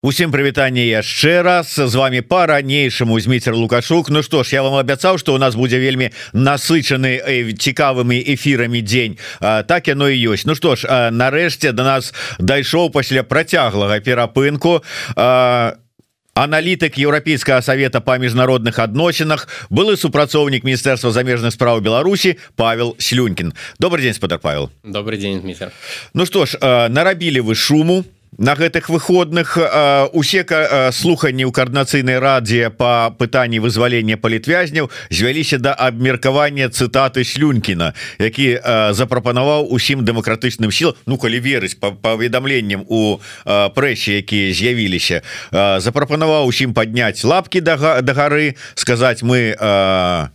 Усім прывітанне яшчэ раз. З вами по-ранейшаму змейцер лукашук. Ну што ж я вам абяцаў что у нас будзе вельмі насычаны цікавымі эфірамі дзень. А, так яно і ёсць. Ну што ж нарэшце до нас дайшоў пасля працяглага перапынку а аналітык еўрапейскага совета па міжнародных адносінах былы супрацоўнік міністэрства замежных справ Беларусі Павел слюнькін. Добрый день спадар Павел. Добрый день Дмитрий. Ну что ж нарабілі вы шуму на гэтых выходных усе слуханні ў каардынацыйнай радзе по пытанні вызвалення палітвязняў звяліся да абмеркавання цытаты слюнькіна які запрапанаваў усім дэмакратычным сіл Ну калі верыць па паведамленнем у прэсе якія з'явіліся запрапанаваў усім падняць лапки да гары сказаць мы а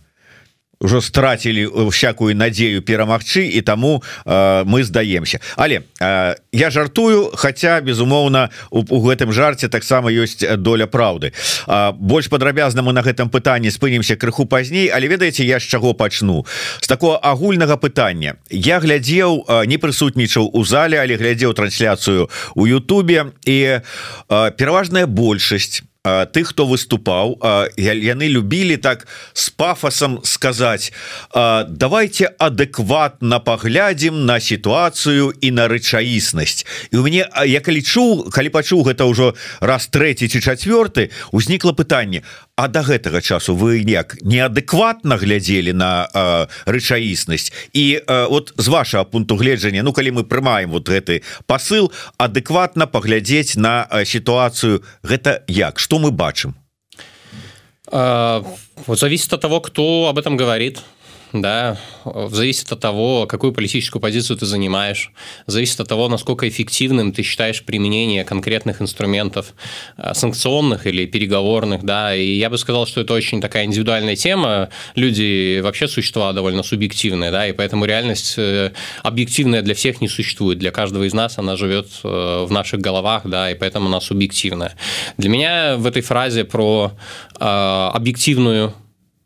ўжо страцілі всякую надзею перамагчы і таму э, мы здаемся але э, я жартую хотя безумоўна у, у гэтым жарце таксама ёсць доля праўды э, больш падрабязна мы на гэтым пытанні спынемся крыху пазней але ведаеце я з чаго пачну? З такого агульнага пытання. Я глядзеў э, не прысутнічаў у зале але глядзеў трансляцыю у Ютубе і э, пераважная большасць тых хто выступаў яны любілі так с пафосом сказать давайте адэкватно паглядзім на сітуацыю і на рэчаіснасць і у мяне я калі чуў калі пачуў гэта ўжо раз третий ці чавёрты узнікла пытанне А до гэтага часу вы як неадэкватна глядзелі на рэчаіснасць? І а, вот з вашего пункту гледжання Ну калі мы прымаем вот гэты посыл адэкватна паглядзець на сітуацыю. Гэта як? Что мы бачым? А, вот зависит от того кто об этом говорит да, зависит от того, какую политическую позицию ты занимаешь, зависит от того, насколько эффективным ты считаешь применение конкретных инструментов э, санкционных или переговорных, да, и я бы сказал, что это очень такая индивидуальная тема, люди вообще существа довольно субъективные, да, и поэтому реальность э, объективная для всех не существует, для каждого из нас она живет э, в наших головах, да, и поэтому она субъективная. Для меня в этой фразе про объективную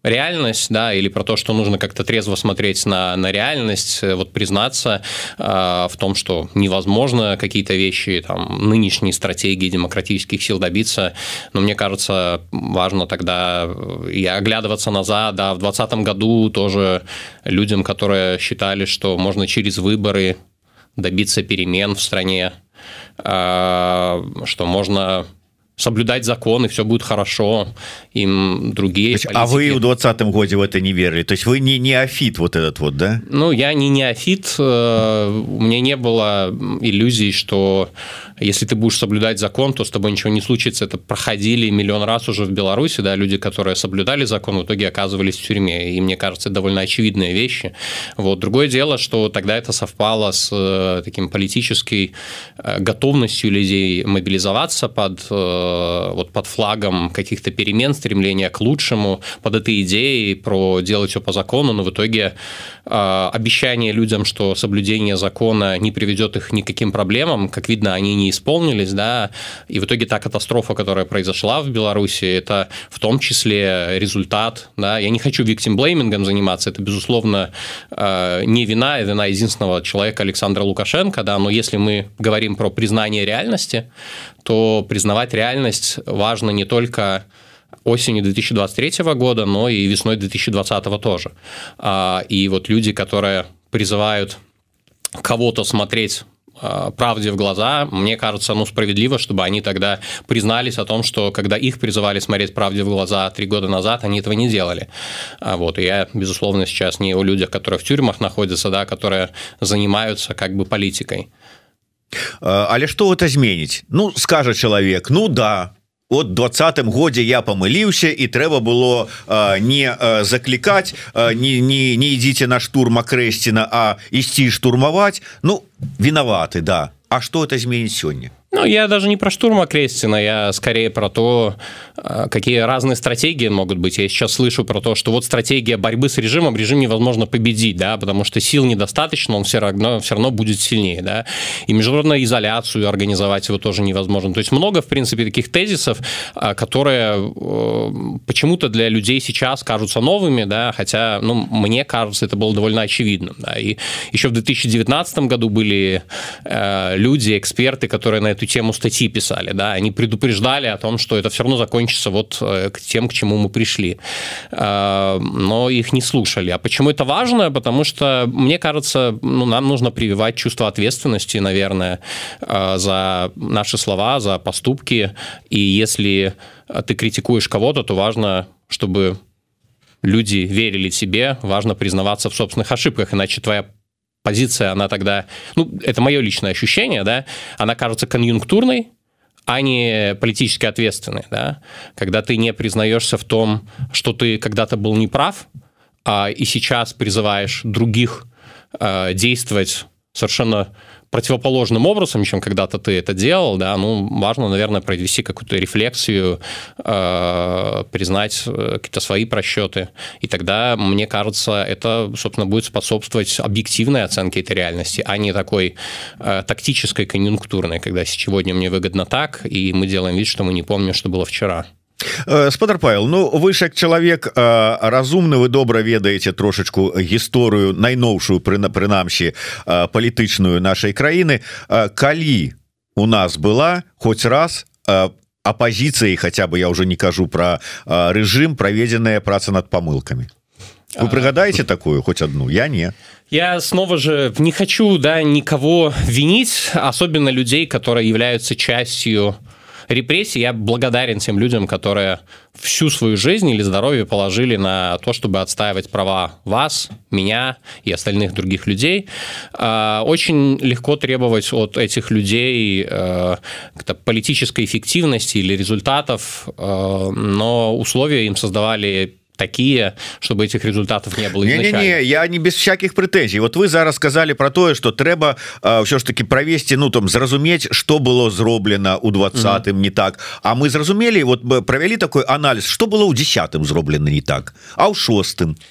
реальность, да, или про то, что нужно как-то трезво смотреть на, на реальность, э, вот признаться э, в том, что невозможно какие-то вещи, там, нынешние стратегии демократических сил добиться, но мне кажется, важно тогда э, и оглядываться назад, да, в 2020 году тоже людям, которые считали, что можно через выборы добиться перемен в стране, э, что можно соблюдать закон, и все будет хорошо. Им другие есть, А вы в 20 годе в это не верили? То есть вы не неофит вот этот вот, да? Ну, я не неофит. Э, у меня не было иллюзий, что если ты будешь соблюдать закон, то с тобой ничего не случится. Это проходили миллион раз уже в Беларуси, да, люди, которые соблюдали закон, в итоге оказывались в тюрьме. И мне кажется, это довольно очевидные вещи. Вот. Другое дело, что тогда это совпало с э, таким политической э, готовностью людей мобилизоваться под вот под флагом каких-то перемен, стремления к лучшему, под этой идеей про делать все по закону, но в итоге э, обещание людям, что соблюдение закона не приведет их ни к каким проблемам, как видно, они не исполнились, да, и в итоге та катастрофа, которая произошла в Беларуси, это в том числе результат, да, я не хочу виктимблеймингом заниматься, это, безусловно, э, не вина, вина единственного человека Александра Лукашенко, да, но если мы говорим про признание реальности, то признавать реальность важно не только осенью 2023 года, но и весной 2020 тоже. А, и вот люди, которые призывают кого-то смотреть а, правде в глаза, мне кажется, ну, справедливо, чтобы они тогда признались о том, что когда их призывали смотреть правде в глаза три года назад, они этого не делали. А вот, и я, безусловно, сейчас не о людях, которые в тюрьмах находятся, да, которые занимаются как бы политикой. Але что это зменіць Ну скажа чалавек Ну да от двадцатым годзе я памыліўся і трэба было а, не а, заклікаць не не не ідзіце на штурм акрэсціна а ісці штурмаваць Ну вінаваты да А что это зменіць сёння ну, я даже не про штурма Крестина, я скорее про то, а, какие разные стратегии могут быть. Я сейчас слышу про то, что вот стратегия борьбы с режимом, режим невозможно победить, да, потому что сил недостаточно, он все равно, все равно будет сильнее, да. И международную изоляцию организовать его тоже невозможно. То есть много, в принципе, таких тезисов, а, которые э, почему-то для людей сейчас кажутся новыми, да, хотя, ну, мне кажется, это было довольно очевидным, да. И еще в 2019 году были э, люди, эксперты, которые на это эту тему статьи писали, да, они предупреждали о том, что это все равно закончится вот э, к тем, к чему мы пришли. Э, но их не слушали. А почему это важно? Потому что, мне кажется, ну, нам нужно прививать чувство ответственности, наверное, за наши слова, за поступки. И если ты критикуешь кого-то, то важно, чтобы люди верили тебе, важно признаваться в собственных ошибках, иначе твоя позиция, она тогда, ну, это мое личное ощущение, да, она кажется конъюнктурной, а не политически ответственной, да, когда ты не признаешься в том, что ты когда-то был неправ, а, и сейчас призываешь других а, действовать совершенно противоположным образом, чем когда-то ты это делал, да, ну, важно, наверное, провести какую-то рефлексию, э, признать э, какие-то свои просчеты, и тогда, мне кажется, это, собственно, будет способствовать объективной оценке этой реальности, а не такой э, тактической, конъюнктурной, когда сегодня мне выгодно так, и мы делаем вид, что мы не помним, что было вчера. Э, спадар павел ну вы ж як чалавек э, разумны вы добра ведаеце трошачку гісторыю найноўшую пры прынамсі э, палітычную нашай краіны калі у нас была хоць раз апозіцыяй хотя бы я уже не кажу про рэжым праведзеная праца над помылками вы прыгадаеце такую хоть одну я не Я снова же не хочу да никого винить особенно людей которые являются частью репрессий я благодарен тем людям, которые всю свою жизнь или здоровье положили на то, чтобы отстаивать права вас, меня и остальных других людей. А, очень легко требовать от этих людей э, политической эффективности или результатов, э, но условия им создавали такие чтобы этих результатов не было не, не, не, я не без всяких прэтэнзій вот вы зараз сказали про тое что трэба ўсё ж таки провесці ну там зразумець что было зроблена у двадцатым mm -hmm. не так а мы зразумелі вот бы провялі такой анализ что было у десятым зроблена не так а ў шостым то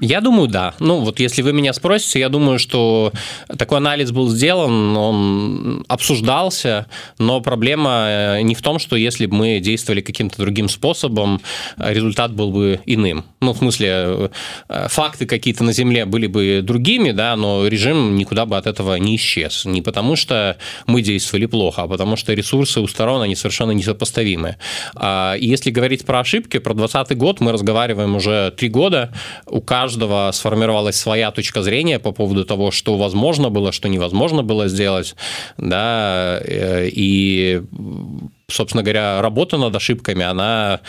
я думаю, да. Ну, вот если вы меня спросите, я думаю, что такой анализ был сделан, он обсуждался, но проблема э, не в том, что если бы мы действовали каким-то другим способом, результат был бы иным. Ну, в смысле, э, факты какие-то на Земле были бы другими, да, но режим никуда бы от этого не исчез. Не потому, что мы действовали плохо, а потому, что ресурсы у сторон, они совершенно несопоставимы. А если говорить про ошибки, про 2020 год мы разговариваем уже три года, у каждого каждого сформировалась своя точка зрения по поводу того, что возможно было, что невозможно было сделать, да, э, и собственно говоря, работа над ошибками, она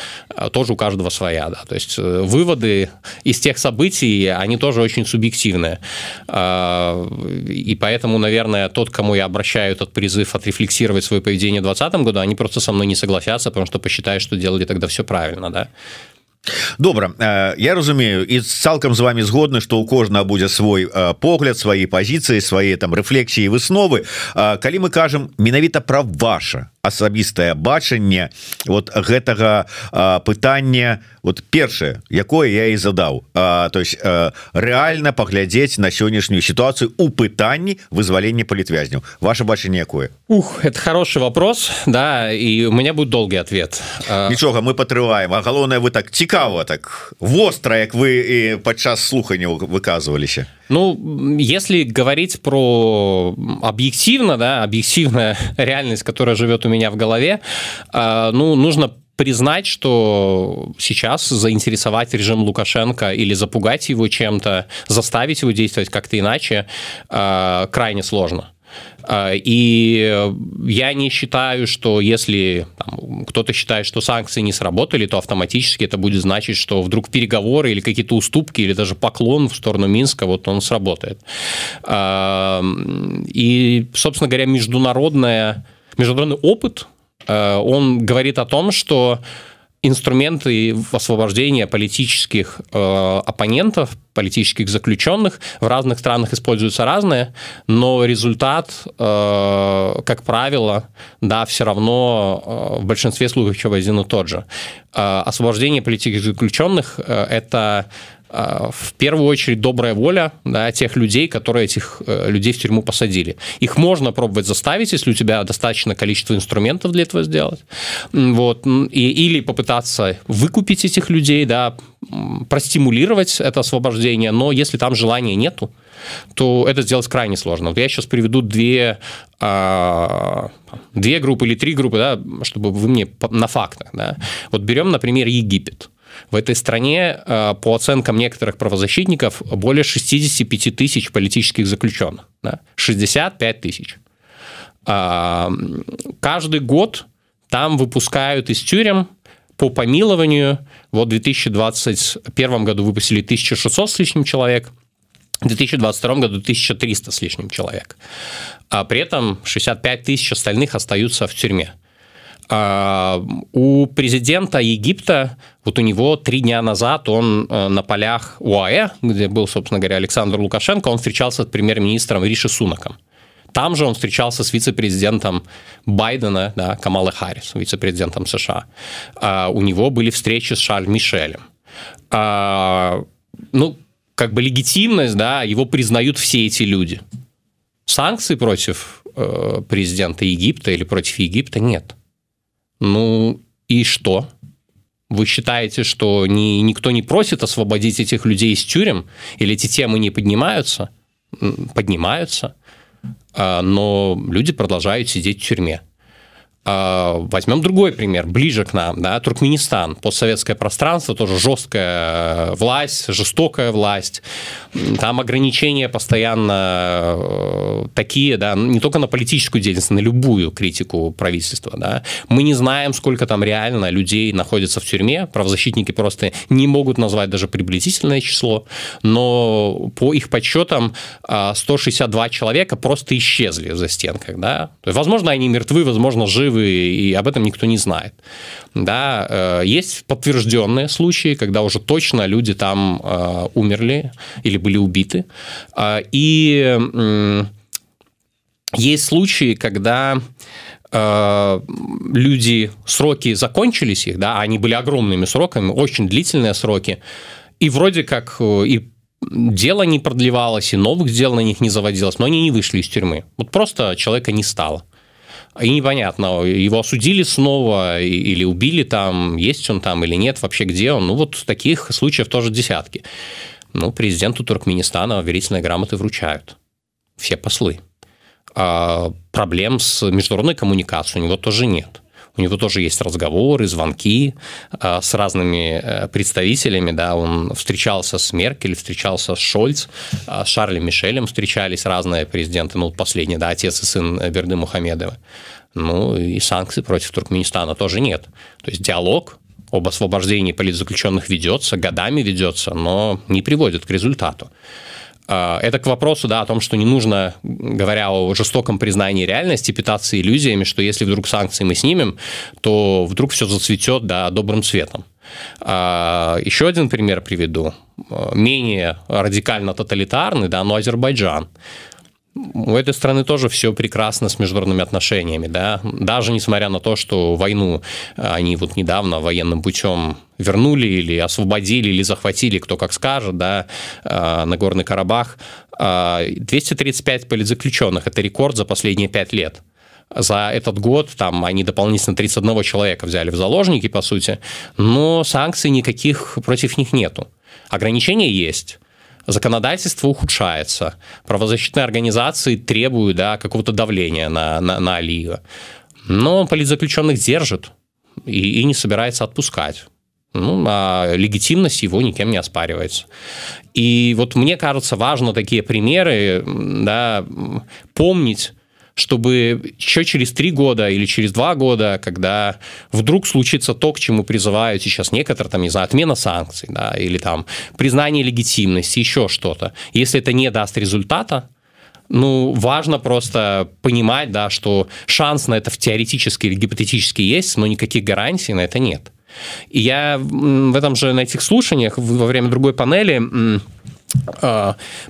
тоже у каждого своя, да, то есть э, выводы из тех событий, они тоже очень субъективные, и поэтому, наверное, тот, кому я обращаю этот призыв отрефлексировать свое поведение в 2020 году, они просто со мной не согласятся, потому что посчитают, что делали тогда все правильно, да добра э, я разумею і цалкам з вами згодны что у кожнага будзе свой э, погляд свои позиции свои там рэфлексіі высновы калі мы кажам менавіта про ваше асабістае бачанне вот гэтага пытання вот першае якое я і задаў. То есть реально паглядзець на сённяшнюю сітуацыю у пытанні вызвалення палітвязняў. Ваше бачанне якое? Ух это хороший вопрос да и у меня будет долгий ответ. Нічога мы патрываем а галоўнае вы так цікава так востра як вы і падчас слухання выказываліся Ну, если говорить про объективно, да, объективная реальность, которая живет у меня в голове, э, ну, нужно признать, что сейчас заинтересовать режим Лукашенко или запугать его чем-то, заставить его действовать как-то иначе, э, крайне сложно. А, и я не считаю, что если кто-то считает, что санкции не сработали, то автоматически это будет значить, что вдруг переговоры или какие-то уступки, или даже поклон в сторону Минска, вот он сработает. А, и, собственно говоря, международная, международный опыт, а, он говорит о том, что инструменты освобождения политических э, оппонентов, политических заключенных в разных странах используются разные, но результат, э, как правило, да, все равно э, в большинстве случаев один и тот же. Э, освобождение политических заключенных э, это в первую очередь добрая воля да, тех людей, которые этих э, людей в тюрьму посадили. Их можно пробовать заставить, если у тебя достаточно количество инструментов для этого сделать. Вот. И, или попытаться выкупить этих людей, да, простимулировать это освобождение, но если там желания нету, то это сделать крайне сложно. Вот я сейчас приведу две, а, две группы или три группы, да, чтобы вы мне на фактах. Да. Вот берем, например, Египет. В этой стране, а, по оценкам некоторых правозащитников, более 65 тысяч политических заключенных. Да? 65 тысяч. А, каждый год там выпускают из тюрем по помилованию. Вот в 2021 году выпустили 1600 с лишним человек, в 2022 году 1300 с лишним человек. А при этом 65 тысяч остальных остаются в тюрьме. А, у президента Египта, вот у него три дня назад он э, на полях УАЭ, где был, собственно говоря, Александр Лукашенко, он встречался с премьер-министром Риши Сунаком. Там же он встречался с вице-президентом Байдена, да, Камалы Харрис, вице-президентом США. А у него были встречи с Шарль Мишелем. А, ну, как бы легитимность, да, его признают все эти люди. Санкций против э, президента Египта или против Египта нет. Ну и что? Вы считаете, что ни, никто не просит освободить этих людей из тюрем? Или эти темы не поднимаются? Поднимаются. А, но люди продолжают сидеть в тюрьме. А, возьмем другой пример, ближе к нам, да, Туркменистан, постсоветское пространство, тоже жесткая власть, жестокая власть, там ограничения постоянно э, такие, да, не только на политическую деятельность, на любую критику правительства, да. Мы не знаем, сколько там реально людей находится в тюрьме, правозащитники просто не могут назвать даже приблизительное число, но по их подсчетам 162 а, человека просто исчезли за стенках, да. То есть, возможно, они мертвы, возможно, живы, и об этом никто не знает. Да, э, есть подтвержденные случаи, когда уже точно люди там э, умерли или были убиты. Э, и есть случаи, когда люди, сроки закончились их, да, они были огромными сроками, очень длительные сроки, и вроде как и дело не продлевалось, и новых дел на них не заводилось, но они не вышли из тюрьмы. Вот просто человека не стало и непонятно, его осудили снова или убили там, есть он там или нет, вообще где он. Ну, вот таких случаев тоже десятки. Ну, президенту Туркменистана верительные грамоты вручают. Все послы. А проблем с международной коммуникацией у него тоже нет. У него тоже есть разговоры, звонки а, с разными э, представителями. Да. Он встречался с Меркель, встречался с Шольц, а, с Шарлем Мишелем встречались разные президенты. Ну, последний, да, отец и сын Берды Мухамедова. Ну, и санкций против Туркменистана тоже нет. То есть диалог об освобождении политзаключенных ведется, годами ведется, но не приводит к результату. А, это к вопросу да, о том, что не нужно, говоря о жестоком признании реальности, питаться иллюзиями, что если вдруг санкции мы снимем, то вдруг все зацветет да, добрым цветом. А, еще один пример приведу. Менее радикально тоталитарный, да, но Азербайджан у этой страны тоже все прекрасно с международными отношениями, да, даже несмотря на то, что войну они вот недавно военным путем вернули или освободили, или захватили, кто как скажет, да, а, на Горный Карабах. 235 а, политзаключенных – это рекорд за последние пять лет за этот год там они дополнительно 31 человека взяли в заложники, по сути, но санкций никаких против них нету. Ограничения есть законодательство ухудшается, правозащитные организации требуют да, какого-то давления на, на, на Алиева. Но политзаключенных держит и, и не собирается отпускать. Ну, а легитимность его никем не оспаривается. И вот мне кажется, важно такие примеры да, помнить, чтобы еще через три года или через два года, когда вдруг случится то, к чему призывают сейчас некоторые, там, не знаю, отмена санкций, да, или там признание легитимности, еще что-то, если это не даст результата, ну, важно просто понимать, да, что шанс на это теоретически или гипотетически есть, но никаких гарантий на это нет. И я в этом же, на этих слушаниях во время другой панели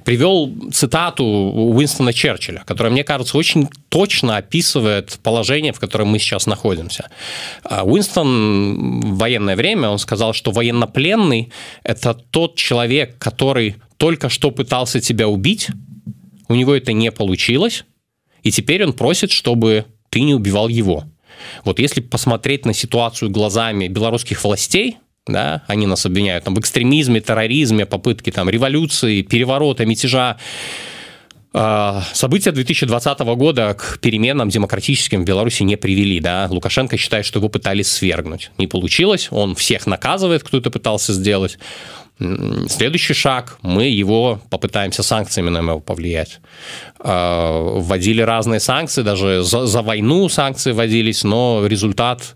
привел цитату Уинстона Черчилля, которая, мне кажется, очень точно описывает положение, в котором мы сейчас находимся. Э, Уинстон в военное время, он сказал, что военнопленный – это тот человек, который только что пытался тебя убить, у него это не получилось, и теперь он просит, чтобы ты не убивал его. Вот если посмотреть на ситуацию глазами белорусских властей, да, они нас обвиняют там, в экстремизме, терроризме, попытке там, революции, переворота, мятежа. А, события 2020 года к переменам демократическим в Беларуси не привели. Да? Лукашенко считает, что его пытались свергнуть. Не получилось, он всех наказывает, кто это пытался сделать. Следующий шаг, мы его попытаемся санкциями на него повлиять. А, вводили разные санкции, даже за, за войну санкции вводились, но результат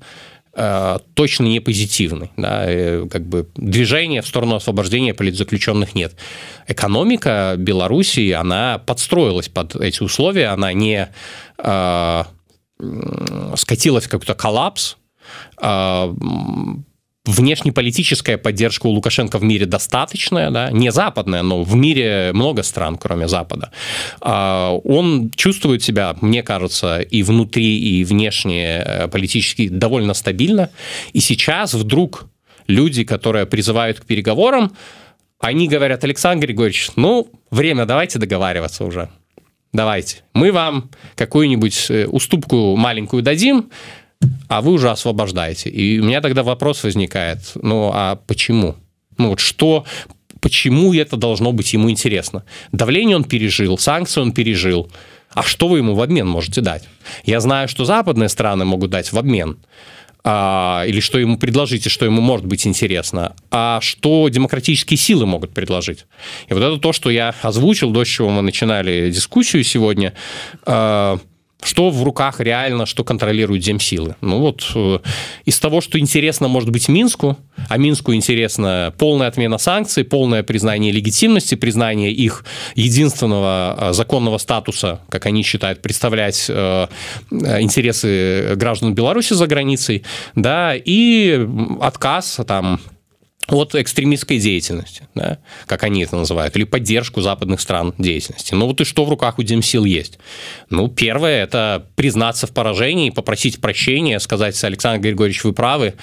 точно не позитивный. Да, как бы движения в сторону освобождения политзаключенных нет. Экономика Белоруссии, она подстроилась под эти условия, она не э, скатилась в какой-то коллапс, э, внешнеполитическая поддержка у Лукашенко в мире достаточная, да, не западная, но в мире много стран, кроме Запада. А, он чувствует себя, мне кажется, и внутри, и внешне э, политически довольно стабильно. И сейчас вдруг люди, которые призывают к переговорам, они говорят, Александр Григорьевич, ну, время, давайте договариваться уже. Давайте. Мы вам какую-нибудь э, уступку маленькую дадим, а вы уже освобождаете. И у меня тогда вопрос возникает, ну а почему? Ну вот что, почему это должно быть ему интересно? Давление он пережил, санкции он пережил. А что вы ему в обмен можете дать? Я знаю, что западные страны могут дать в обмен. А, или что ему предложить, и что ему может быть интересно, а что демократические силы могут предложить. И вот это то, что я озвучил, до чего мы начинали дискуссию сегодня. А, что в руках реально, что контролируют земсилы. Ну вот э, из того, что интересно, может быть, Минску, а Минску интересно полная отмена санкций, полное признание легитимности, признание их единственного э, законного статуса, как они считают, представлять э, интересы граждан Беларуси за границей, да, и отказ там от экстремистской деятельности, да, как они это называют, или поддержку западных стран деятельности. Ну вот и что в руках у Демсил есть? Ну, первое – это признаться в поражении, попросить прощения, сказать, Александр Григорьевич, вы правы,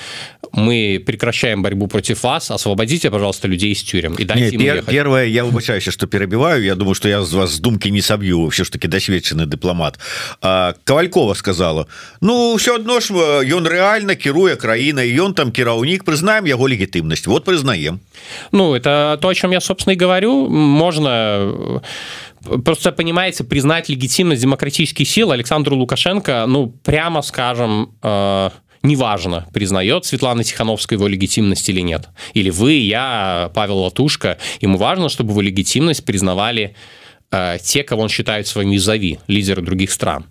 мы прекращаем борьбу против вас, освободите, пожалуйста, людей из тюрем и дайте Не, пер, Первое, я выбачаюсь, что перебиваю, я думаю, что я с вас с думки не собью, все ж таки досведченный дипломат. А, Ковалькова сказала, ну, все одно ж, ён реально кіруе краінай, ён там кіраўнік, прызнаем яго легітымнасць вот признаем. Ну это то о чем я собственно и говорю. Можно э, просто понимаете признать легитимность демократических сил александру лукашенко ну прямо скажем э, неважно признает Светлана Тихановская его легитимность или нет. Или вы я Павел Латушка. Ему важно чтобы его легитимность признавали э, те кого он считает своими визави лидеры других стран.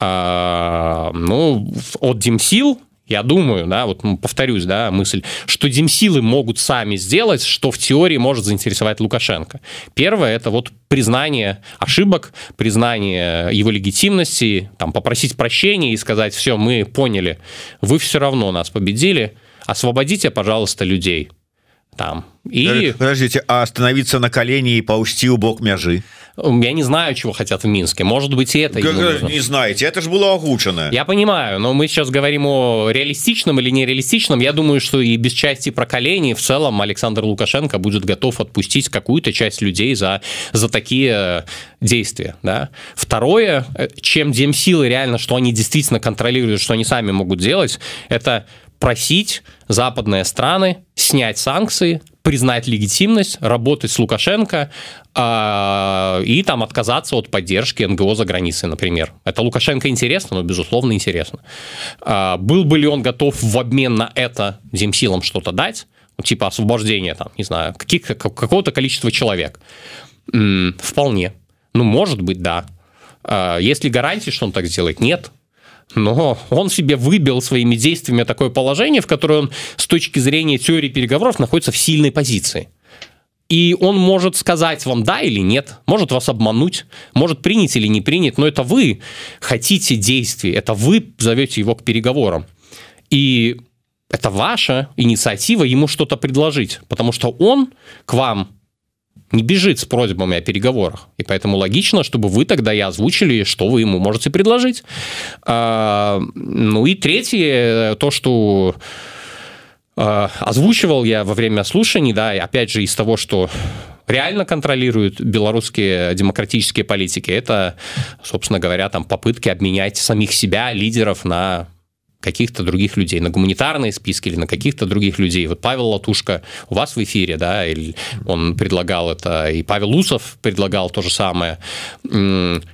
Э, ну от Димсил я думаю, да, вот повторюсь, да, мысль, что демсилы могут сами сделать, что в теории может заинтересовать Лукашенко. Первое – это вот признание ошибок, признание его легитимности, там, попросить прощения и сказать, все, мы поняли, вы все равно нас победили, освободите, пожалуйста, людей. Там. И... Подождите, а остановиться на колени и паусти у бок мяжи? Я не знаю, чего хотят в Минске. Может быть, и это не знаете, это же было огучено. Я понимаю, но мы сейчас говорим о реалистичном или нереалистичном. Я думаю, что и без части проколений в целом Александр Лукашенко будет готов отпустить какую-то часть людей за, за такие действия. Да? Второе, э, чем демсилы реально, что они действительно контролируют, что они сами могут делать, это просить западные страны снять санкции, признать легитимность, работать с Лукашенко э, и там отказаться от поддержки НГО за границей, например. Это Лукашенко интересно, но, безусловно, интересно. Э, был бы ли он готов в обмен на это земсилам что-то дать? Типа освобождения, там, не знаю, каких, какого-то количества человек? М -м, вполне. Ну, может быть, да. Э, есть ли гарантии, что он так сделает? Нет но он себе выбил своими действиями такое положение, в которое он с точки зрения теории переговоров находится в сильной позиции. И он может сказать вам да или нет, может вас обмануть, может принять или не принять, но это вы хотите действий, это вы зовете его к переговорам. И это ваша инициатива ему что-то предложить, потому что он к вам не бежит с просьбами о переговорах. И поэтому логично, чтобы вы тогда и озвучили, что вы ему можете предложить. А, ну и третье, то, что а, озвучивал я во время слушаний, да, и опять же из того, что реально контролируют белорусские демократические политики, это, собственно говоря, там попытки обменять самих себя, лидеров, на каких-то других людей, на гуманитарные списки или на каких-то других людей. Вот Павел Латушка у вас в эфире, да, или он предлагал это, и Павел Усов предлагал то же самое.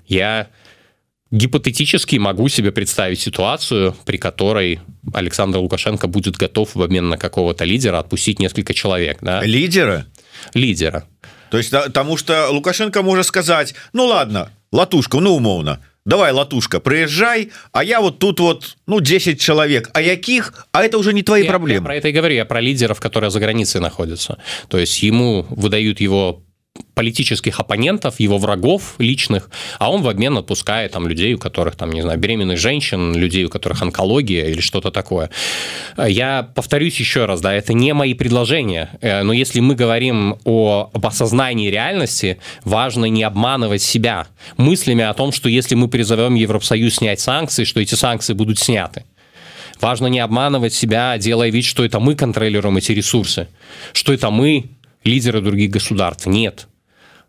Я гипотетически могу себе представить ситуацию, при которой Александр Лукашенко будет готов в обмен на какого-то лидера отпустить несколько человек. Да? Лидера? Лидера. То есть, потому что Лукашенко может сказать, ну ладно, Латушка, ну умовно, давай латушка приезжай а я вот тут вот ну 10 человек. А яких? А это уже не твои я, проблемы я про это и говорю я про лидеров которые за границей находятся. То есть ему выдают его политических оппонентов, его врагов личных, а он в обмен отпускает там людей, у которых там, не знаю, беременных женщин, людей, у которых онкология или что-то такое. Я повторюсь еще раз, да, это не мои предложения, э, но если мы говорим о, об осознании реальности, важно не обманывать себя мыслями о том, что если мы призовем Евросоюз снять санкции, что эти санкции будут сняты. Важно не обманывать себя, делая вид, что это мы контролируем эти ресурсы, что это мы лидеры других государств. Нет.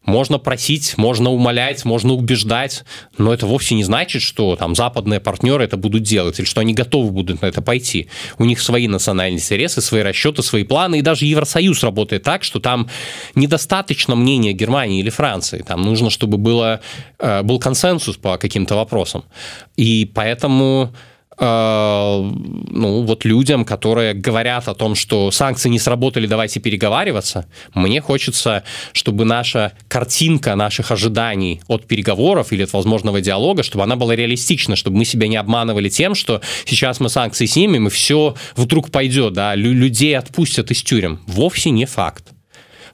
Можно просить, можно умолять, можно убеждать, но это вовсе не значит, что там западные партнеры это будут делать или что они готовы будут на это пойти. У них свои национальные интересы, свои расчеты, свои планы, и даже Евросоюз работает так, что там недостаточно мнения Германии или Франции. Там нужно, чтобы было, э, был консенсус по каким-то вопросам. И поэтому ну, вот людям, которые говорят о том, что санкции не сработали, давайте переговариваться, мне хочется, чтобы наша картинка наших ожиданий от переговоров или от возможного диалога, чтобы она была реалистична, чтобы мы себя не обманывали тем, что сейчас мы санкции снимем, и все вдруг пойдет, да, людей отпустят из тюрем. Вовсе не факт.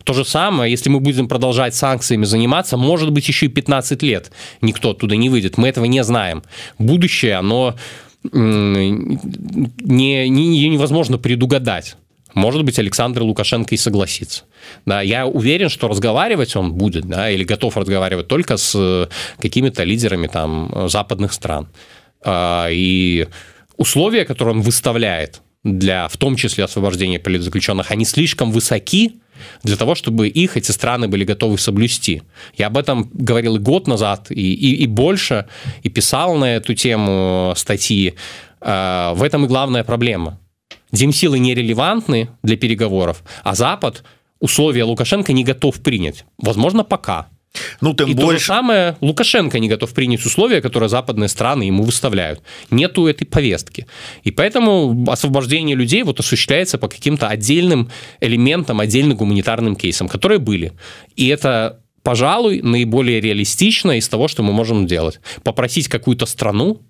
То же самое, если мы будем продолжать санкциями заниматься, может быть, еще и 15 лет никто оттуда не выйдет. Мы этого не знаем. Будущее, оно не, не, невозможно предугадать. Может быть, Александр Лукашенко и согласится. Да, я уверен, что разговаривать он будет, да, или готов разговаривать только с э, какими-то лидерами там, западных стран. А, и условия, которые он выставляет для, в том числе, освобождения политзаключенных, они слишком высоки, для того, чтобы их эти страны были готовы соблюсти. Я об этом говорил и год назад, и, и, и больше, и писал на эту тему статьи. А, в этом и главная проблема. Демсилы нерелевантны для переговоров, а Запад условия Лукашенко не готов принять. Возможно, пока. Ну, тем и больше... то же самое Лукашенко не готов принять условия, которые западные страны ему выставляют. Нету этой повестки. И поэтому освобождение людей вот осуществляется по каким-то отдельным элементам, отдельным гуманитарным кейсам, которые были. И это пожалуй, наиболее реалистично из того, что мы можем делать. Попросить какую-то страну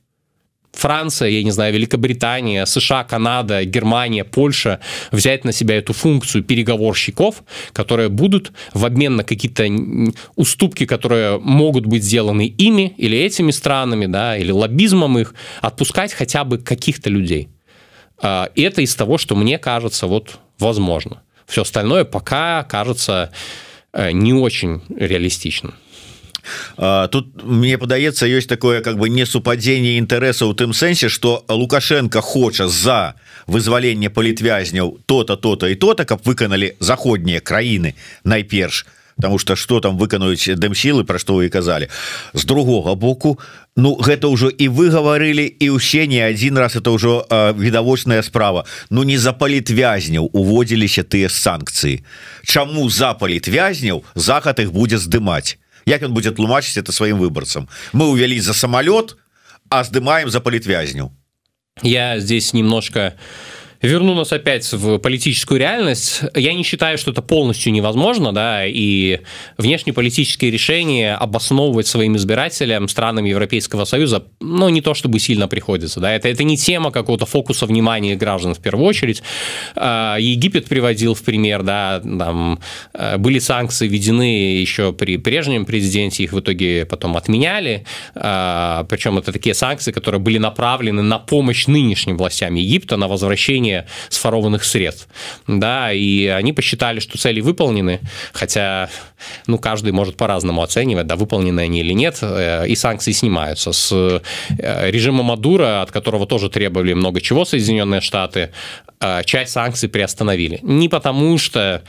Франция, я не знаю, Великобритания, США, Канада, Германия, Польша взять на себя эту функцию переговорщиков, которые будут в обмен на какие-то уступки, которые могут быть сделаны ими или этими странами, да, или лоббизмом их, отпускать хотя бы каких-то людей. А, и это из того, что мне кажется вот возможно. Все остальное пока кажется э, не очень реалистичным тут мне падаецца ёсць такое как бы несупадзенне інтарэса у тым сэнсе что лукашенко хоча за вызваленне палітвязняў то-то то-то і то-то каб выканалі заходнія краіны найперш. Потому что что там выканаюць дэмсілы про што вы казалі з другога боку Ну гэта ўжо і вы гаварылі і ўсе не адзін раз это ўжо відавочная справа. Ну не за палітвязняў уводзіліся тыя санкцыі Чаму за палітвязняў захад их будзе здымаць як он будет тлумачыць это сваім выбарцам мы увялі за самолет а здымаем за палітвязню я здесь немножко верну нас опять в политическую реальность. Я не считаю, что это полностью невозможно, да, и внешнеполитические решения обосновывать своим избирателям странам Европейского Союза, ну, не то чтобы сильно приходится, да, это, это не тема какого-то фокуса внимания граждан в первую очередь. А, Египет приводил в пример, да, там э, были санкции введены еще при прежнем президенте, их в итоге потом отменяли, а, причем это такие санкции, которые были направлены на помощь нынешним властям Египта, на возвращение возвращения сфорованных средств. Да, и они посчитали, что цели выполнены, хотя ну, каждый может по-разному оценивать, да, выполнены они или нет, э, и санкции снимаются. С э, режима Мадура, от которого тоже требовали много чего Соединенные Штаты, э, часть санкций приостановили. Не потому что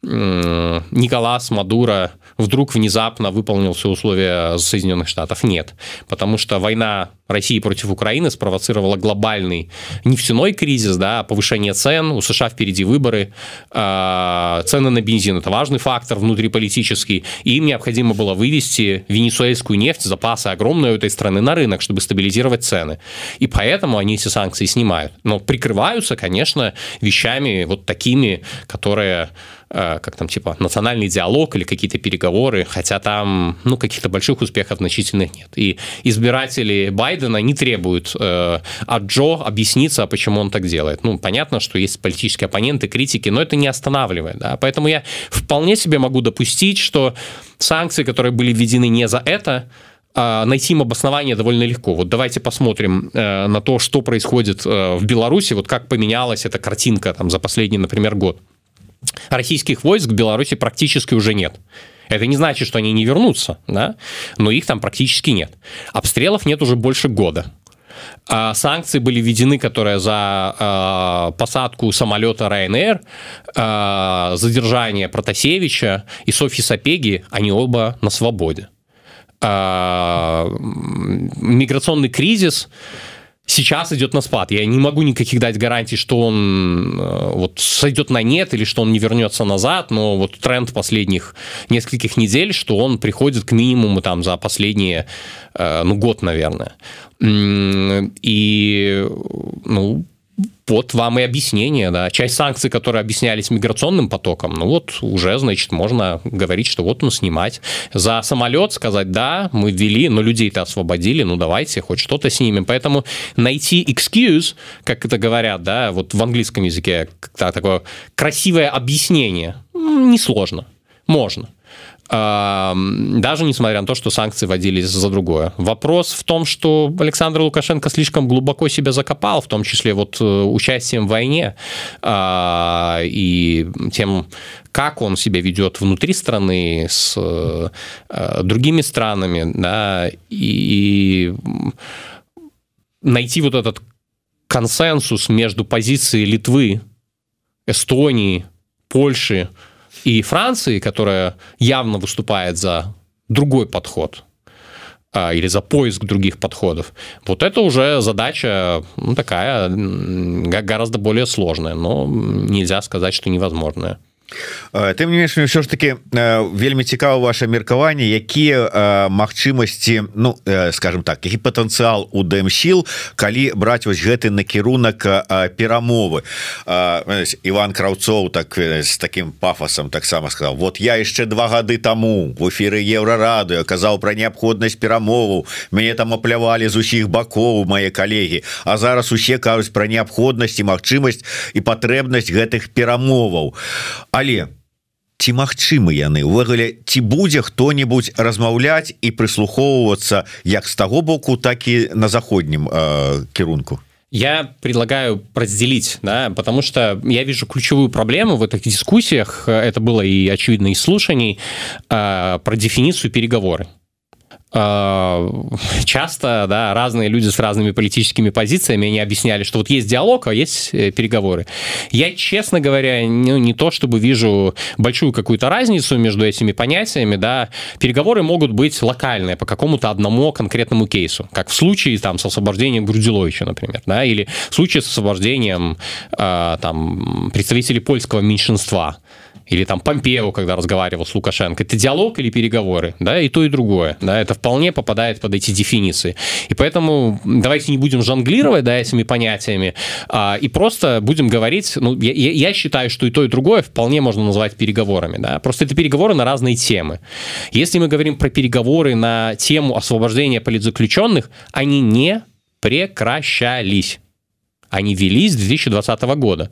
Николас Мадуро вдруг внезапно выполнил все условия Соединенных Штатов. Нет, потому что война России против Украины спровоцировала глобальный нефтяной кризис, да, повышение цен, у США впереди выборы, э, цены на бензин – это важный фактор внутриполитический, и им необходимо было вывести венесуэльскую нефть, запасы огромные у этой страны на рынок, чтобы стабилизировать цены. И поэтому они эти санкции снимают. Но прикрываются, конечно, вещами вот такими, которые как там, типа, национальный диалог или какие-то переговоры, хотя там, ну, каких-то больших успехов значительных нет. И избиратели Байдена не требуют э, от Джо объясниться, почему он так делает. Ну, понятно, что есть политические оппоненты, критики, но это не останавливает, да, поэтому я вполне себе могу допустить, что санкции, которые были введены не за это, а, найти им обоснование довольно легко. Вот давайте посмотрим э, на то, что происходит э, в Беларуси, вот как поменялась эта картинка там за последний, например, год российских войск в Беларуси практически уже нет. Это не значит, что они не вернутся, да? но их там практически нет. Обстрелов нет уже больше года. А санкции были введены, которые за э, посадку самолета Ryanair, э, задержание Протасевича и Софьи Сапеги, они оба на свободе. Э, миграционный кризис сейчас идет на спад. Я не могу никаких дать гарантий, что он э, вот сойдет на нет или что он не вернется назад, но вот тренд последних нескольких недель, что он приходит к минимуму там за последние, э, ну, год, наверное. И, ну, вот вам и объяснение, да. Часть санкций, которые объяснялись миграционным потоком, ну вот уже, значит, можно говорить, что вот он снимать. За самолет сказать, да, мы ввели, но людей-то освободили, ну давайте хоть что-то снимем. Поэтому найти excuse, как это говорят, да, вот в английском языке, такое красивое объяснение, несложно, можно даже несмотря на то, что санкции вводились за другое. Вопрос в том, что Александр Лукашенко слишком глубоко себя закопал, в том числе вот э, участием в войне а, и тем, как он себя ведет внутри страны с э, другими странами, да, и найти вот этот консенсус между позицией Литвы, Эстонии, Польши, и Франции, которая явно выступает за другой подход а, или за поиск других подходов. Вот это уже задача ну, такая гораздо более сложная, но нельзя сказать, что невозможная. Тым не менш все ж таки вельмі цікава ваше меркаванне якія магчымасці Ну скажем так які патэнцыял у дэмсіл калі браць вось гэты накірунак перамовы. Іван краўцоў так з таким пафасам таксама сказал вот я яшчэ два гады таму в эфиры еўрарады казаў про неабходнасць перамову мяне там аплявалі з усіх бакоў мае калегі А зараз усе кажуць про неабходнасць і магчымасць і патрэбнасць гэтых перамоваў а але ці магчымы яны? Увогуле ці будзе хто-нибудь размаўляць і прыслухоўвацца як з таго боку так і на заходнім э, кірунку? Я предлагаю разделить, да, потому что я вижу ключевую проблему в этих дискуссиях, это было и очевидно из слушаний, э, про дефиницию переговоры. А, часто да, разные люди с разными политическими позициями они объясняли, что вот есть диалог, а есть э, переговоры. Я, честно говоря, ну, не то чтобы вижу большую какую-то разницу между этими понятиями. Да. Переговоры могут быть локальные по какому-то одному конкретному кейсу, как в случае там, с освобождением Грудиловича, например, да, или в случае с освобождением э, там, представителей польского меньшинства или там Помпео, когда разговаривал с Лукашенко, это диалог или переговоры, да, и то, и другое, да, это вполне попадает под эти дефиниции. И поэтому давайте не будем жонглировать, да, этими понятиями, а, и просто будем говорить, ну, я, я считаю, что и то, и другое вполне можно назвать переговорами, да, просто это переговоры на разные темы. Если мы говорим про переговоры на тему освобождения политзаключенных, они не прекращались. Они велись с 2020 года.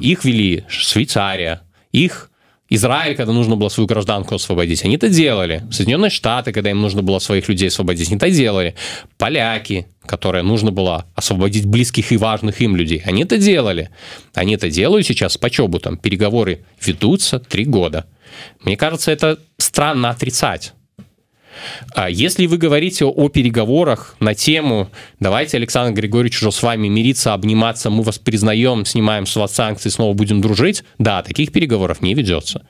Их вели Швейцария, их Израиль, когда нужно было свою гражданку освободить, они это делали. Соединенные Штаты, когда им нужно было своих людей освободить, они это делали. Поляки, которые нужно было освободить близких и важных им людей, они это делали. Они это делают сейчас по чобутам. Переговоры ведутся три года. Мне кажется, это странно отрицать. А если вы говорите о переговорах на тему «давайте, Александр Григорьевич, уже с вами мириться, обниматься, мы вас признаем, снимаем с вас санкции, снова будем дружить», да, таких переговоров не ведется.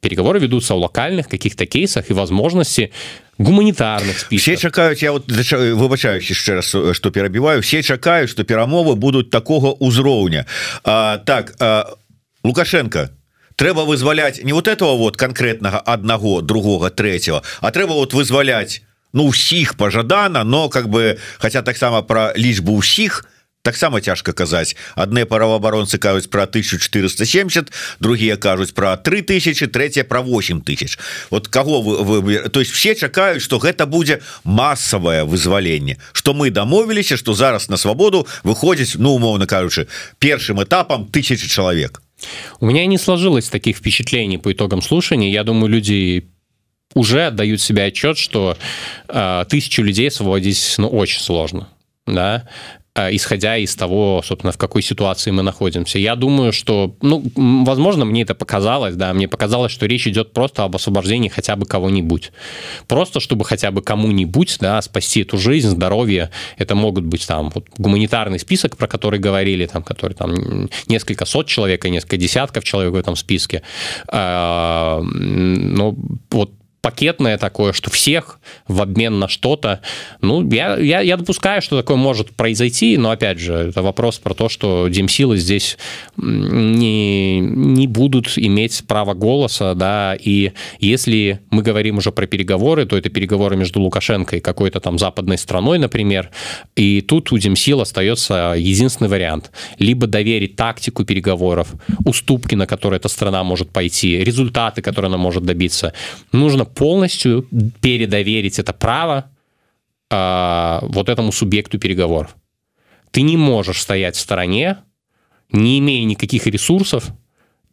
Переговоры ведутся о локальных каких-то кейсах и возможности гуманітарных спіс все чакаюць я вот выбачаюсь яшчэ раз что перабіваю все чакаюць что перамовы будуць такого ўзроўня так а, лукашенко трэба вызваляць не вот этого вот конкретного одного другого третьего а трэба вот вызваляць ну усіх пожадана но как бы хотя таксама про лічбу усіх таксама цяжка казаць. Адны праваабаронцы кажуць про 1470 другие кажуць про 3000 третье про 8 тысяч. Вот кого вы, вы то есть все чакаюць что гэта будзе массовое вызваленне что мы дамовіліся что зараз на свабоду выходзіць ну умоўно кажучы першым этапам тысячи человек У меня не сложилось таких впечатлений по итогам слушания. Я думаю, люди уже отдают себе отчет, что э, тысячу людей освободить ну, очень сложно. Да? Э, исходя из того, собственно, в какой ситуации мы находимся. Я думаю, что, ну, возможно, мне это показалось, да, мне показалось, что речь идет просто об освобождении хотя бы кого-нибудь. Просто чтобы хотя бы кому-нибудь, да, спасти эту жизнь, здоровье. Это могут быть там вот, гуманитарный список, про который говорили, там, который там несколько сот человек и несколько десятков человек в этом списке. Э, ну, вот пакетное такое, что всех в обмен на что-то. Ну, я, я, я допускаю, что такое может произойти, но, опять же, это вопрос про то, что демсилы здесь не, не будут иметь право голоса, да, и если мы говорим уже про переговоры, то это переговоры между Лукашенко и какой-то там западной страной, например, и тут у демсил остается единственный вариант. Либо доверить тактику переговоров, уступки, на которые эта страна может пойти, результаты, которые она может добиться. Нужно полностью передоверить это право э, вот этому субъекту переговоров. Ты не можешь стоять в стороне, не имея никаких ресурсов,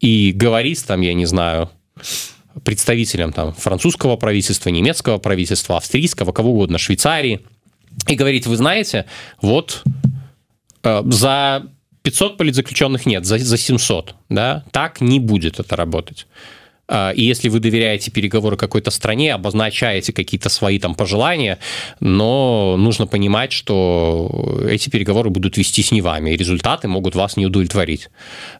и говорить там, я не знаю, представителям там французского правительства, немецкого правительства, австрийского, кого угодно, Швейцарии, и говорить, вы знаете, вот э, за 500 политзаключенных нет, за, за 700, да, так не будет это работать. А, и если вы доверяете переговоры какой-то стране, обозначаете какие-то свои там пожелания, но нужно понимать, что эти переговоры будут вестись не вами, и результаты могут вас не удовлетворить.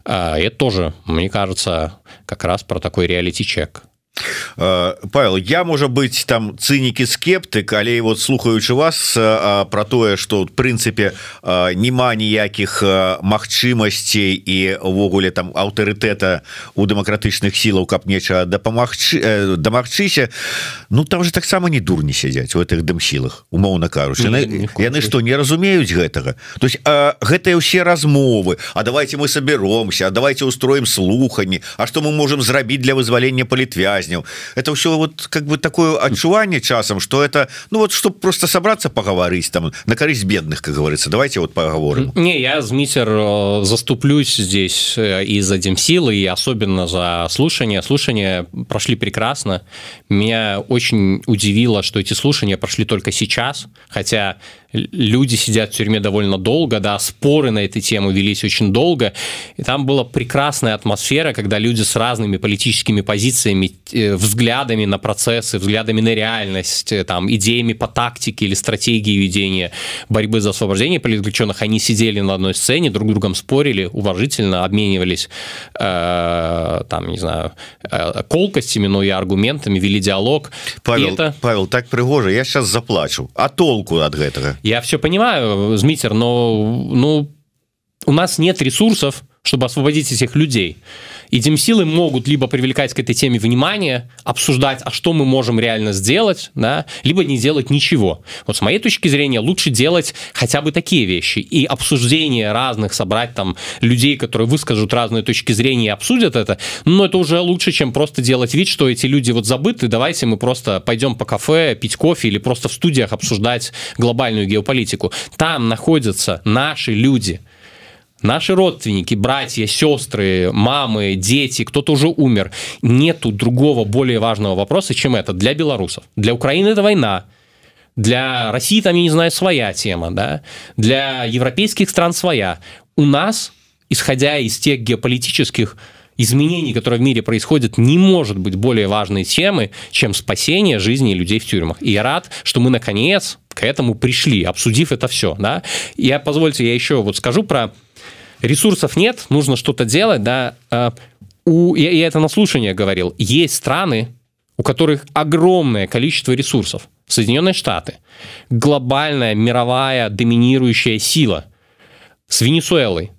А, это тоже, мне кажется, как раз про такой реалити-чек. Э, Павел я можа быть там цынікі скептык але вот слухаючы вас э, про тое что в прынцыпе э, няма ніякіх магчымасцей і увогуле там аўтарытэта у дэмакратычных сілаў каб неча дапамагчы дамагчыся Ну там же таксама не дурні сядзяць у гэтых дымсілах умоўна кажучы яны что не разумеюць гэтага? То есть гэтыя ўсе размовы. А давайте мы соберомся давайте устроим слуханні А что мы можем зрабіць для вызвалення палітвязь казняў это все вот как бы такое адчуванне часам что это ну вот чтобы просто собраться поговорить там на корысть бедных как говорится. Давайте вот поговорим. Не я змитер э, заступлюсь здесь э, и за дем силы и особенно за слушание. Слушания прошли прекрасно. Меня очень удивило что эти слушания прошли только сейчас хотя люди сидят в тюрьме довольно долго, да, споры на эту тему велись очень долго, и там была прекрасная атмосфера, когда люди с разными политическими позициями, э, взглядами на процессы, взглядами на реальность, э, там, идеями по тактике или стратегии ведения борьбы за освобождение политзаключенных, они сидели на одной сцене, друг другом спорили, уважительно обменивались, э, там, не знаю, э, колкостями, но и аргументами, вели диалог. Павел, это... Павел так пригоже, я сейчас заплачу. А толку от этого? Я все понимаю, Змитер, но ну, у нас нет ресурсов, чтобы освободить этих людей. И демсилы могут либо привлекать к этой теме внимание, обсуждать, а что мы можем реально сделать, да, либо не делать ничего. Вот с моей точки зрения лучше делать хотя бы такие вещи. И обсуждение разных, собрать там людей, которые выскажут разные точки зрения и обсудят это, но это уже лучше, чем просто делать вид, что эти люди вот забыты, давайте мы просто пойдем по кафе, пить кофе или просто в студиях обсуждать глобальную геополитику. Там находятся наши люди – наши родственники, братья, сестры, мамы, дети, кто-то уже умер. Нету другого более важного вопроса, чем это для белорусов. Для Украины это война, для России там, я не знаю, своя тема, да, для европейских стран своя. У нас, исходя из тех геополитических изменений, которые в мире происходят, не может быть более важной темы, чем спасение жизни людей в тюрьмах. И я рад, что мы наконец к этому пришли, обсудив это все. Да? Я, позвольте, я еще вот скажу про ресурсов нет, нужно что-то делать. Да? А, у, я, я это на слушание говорил. Есть страны, у которых огромное количество ресурсов. Соединенные Штаты, глобальная мировая доминирующая сила с Венесуэлой.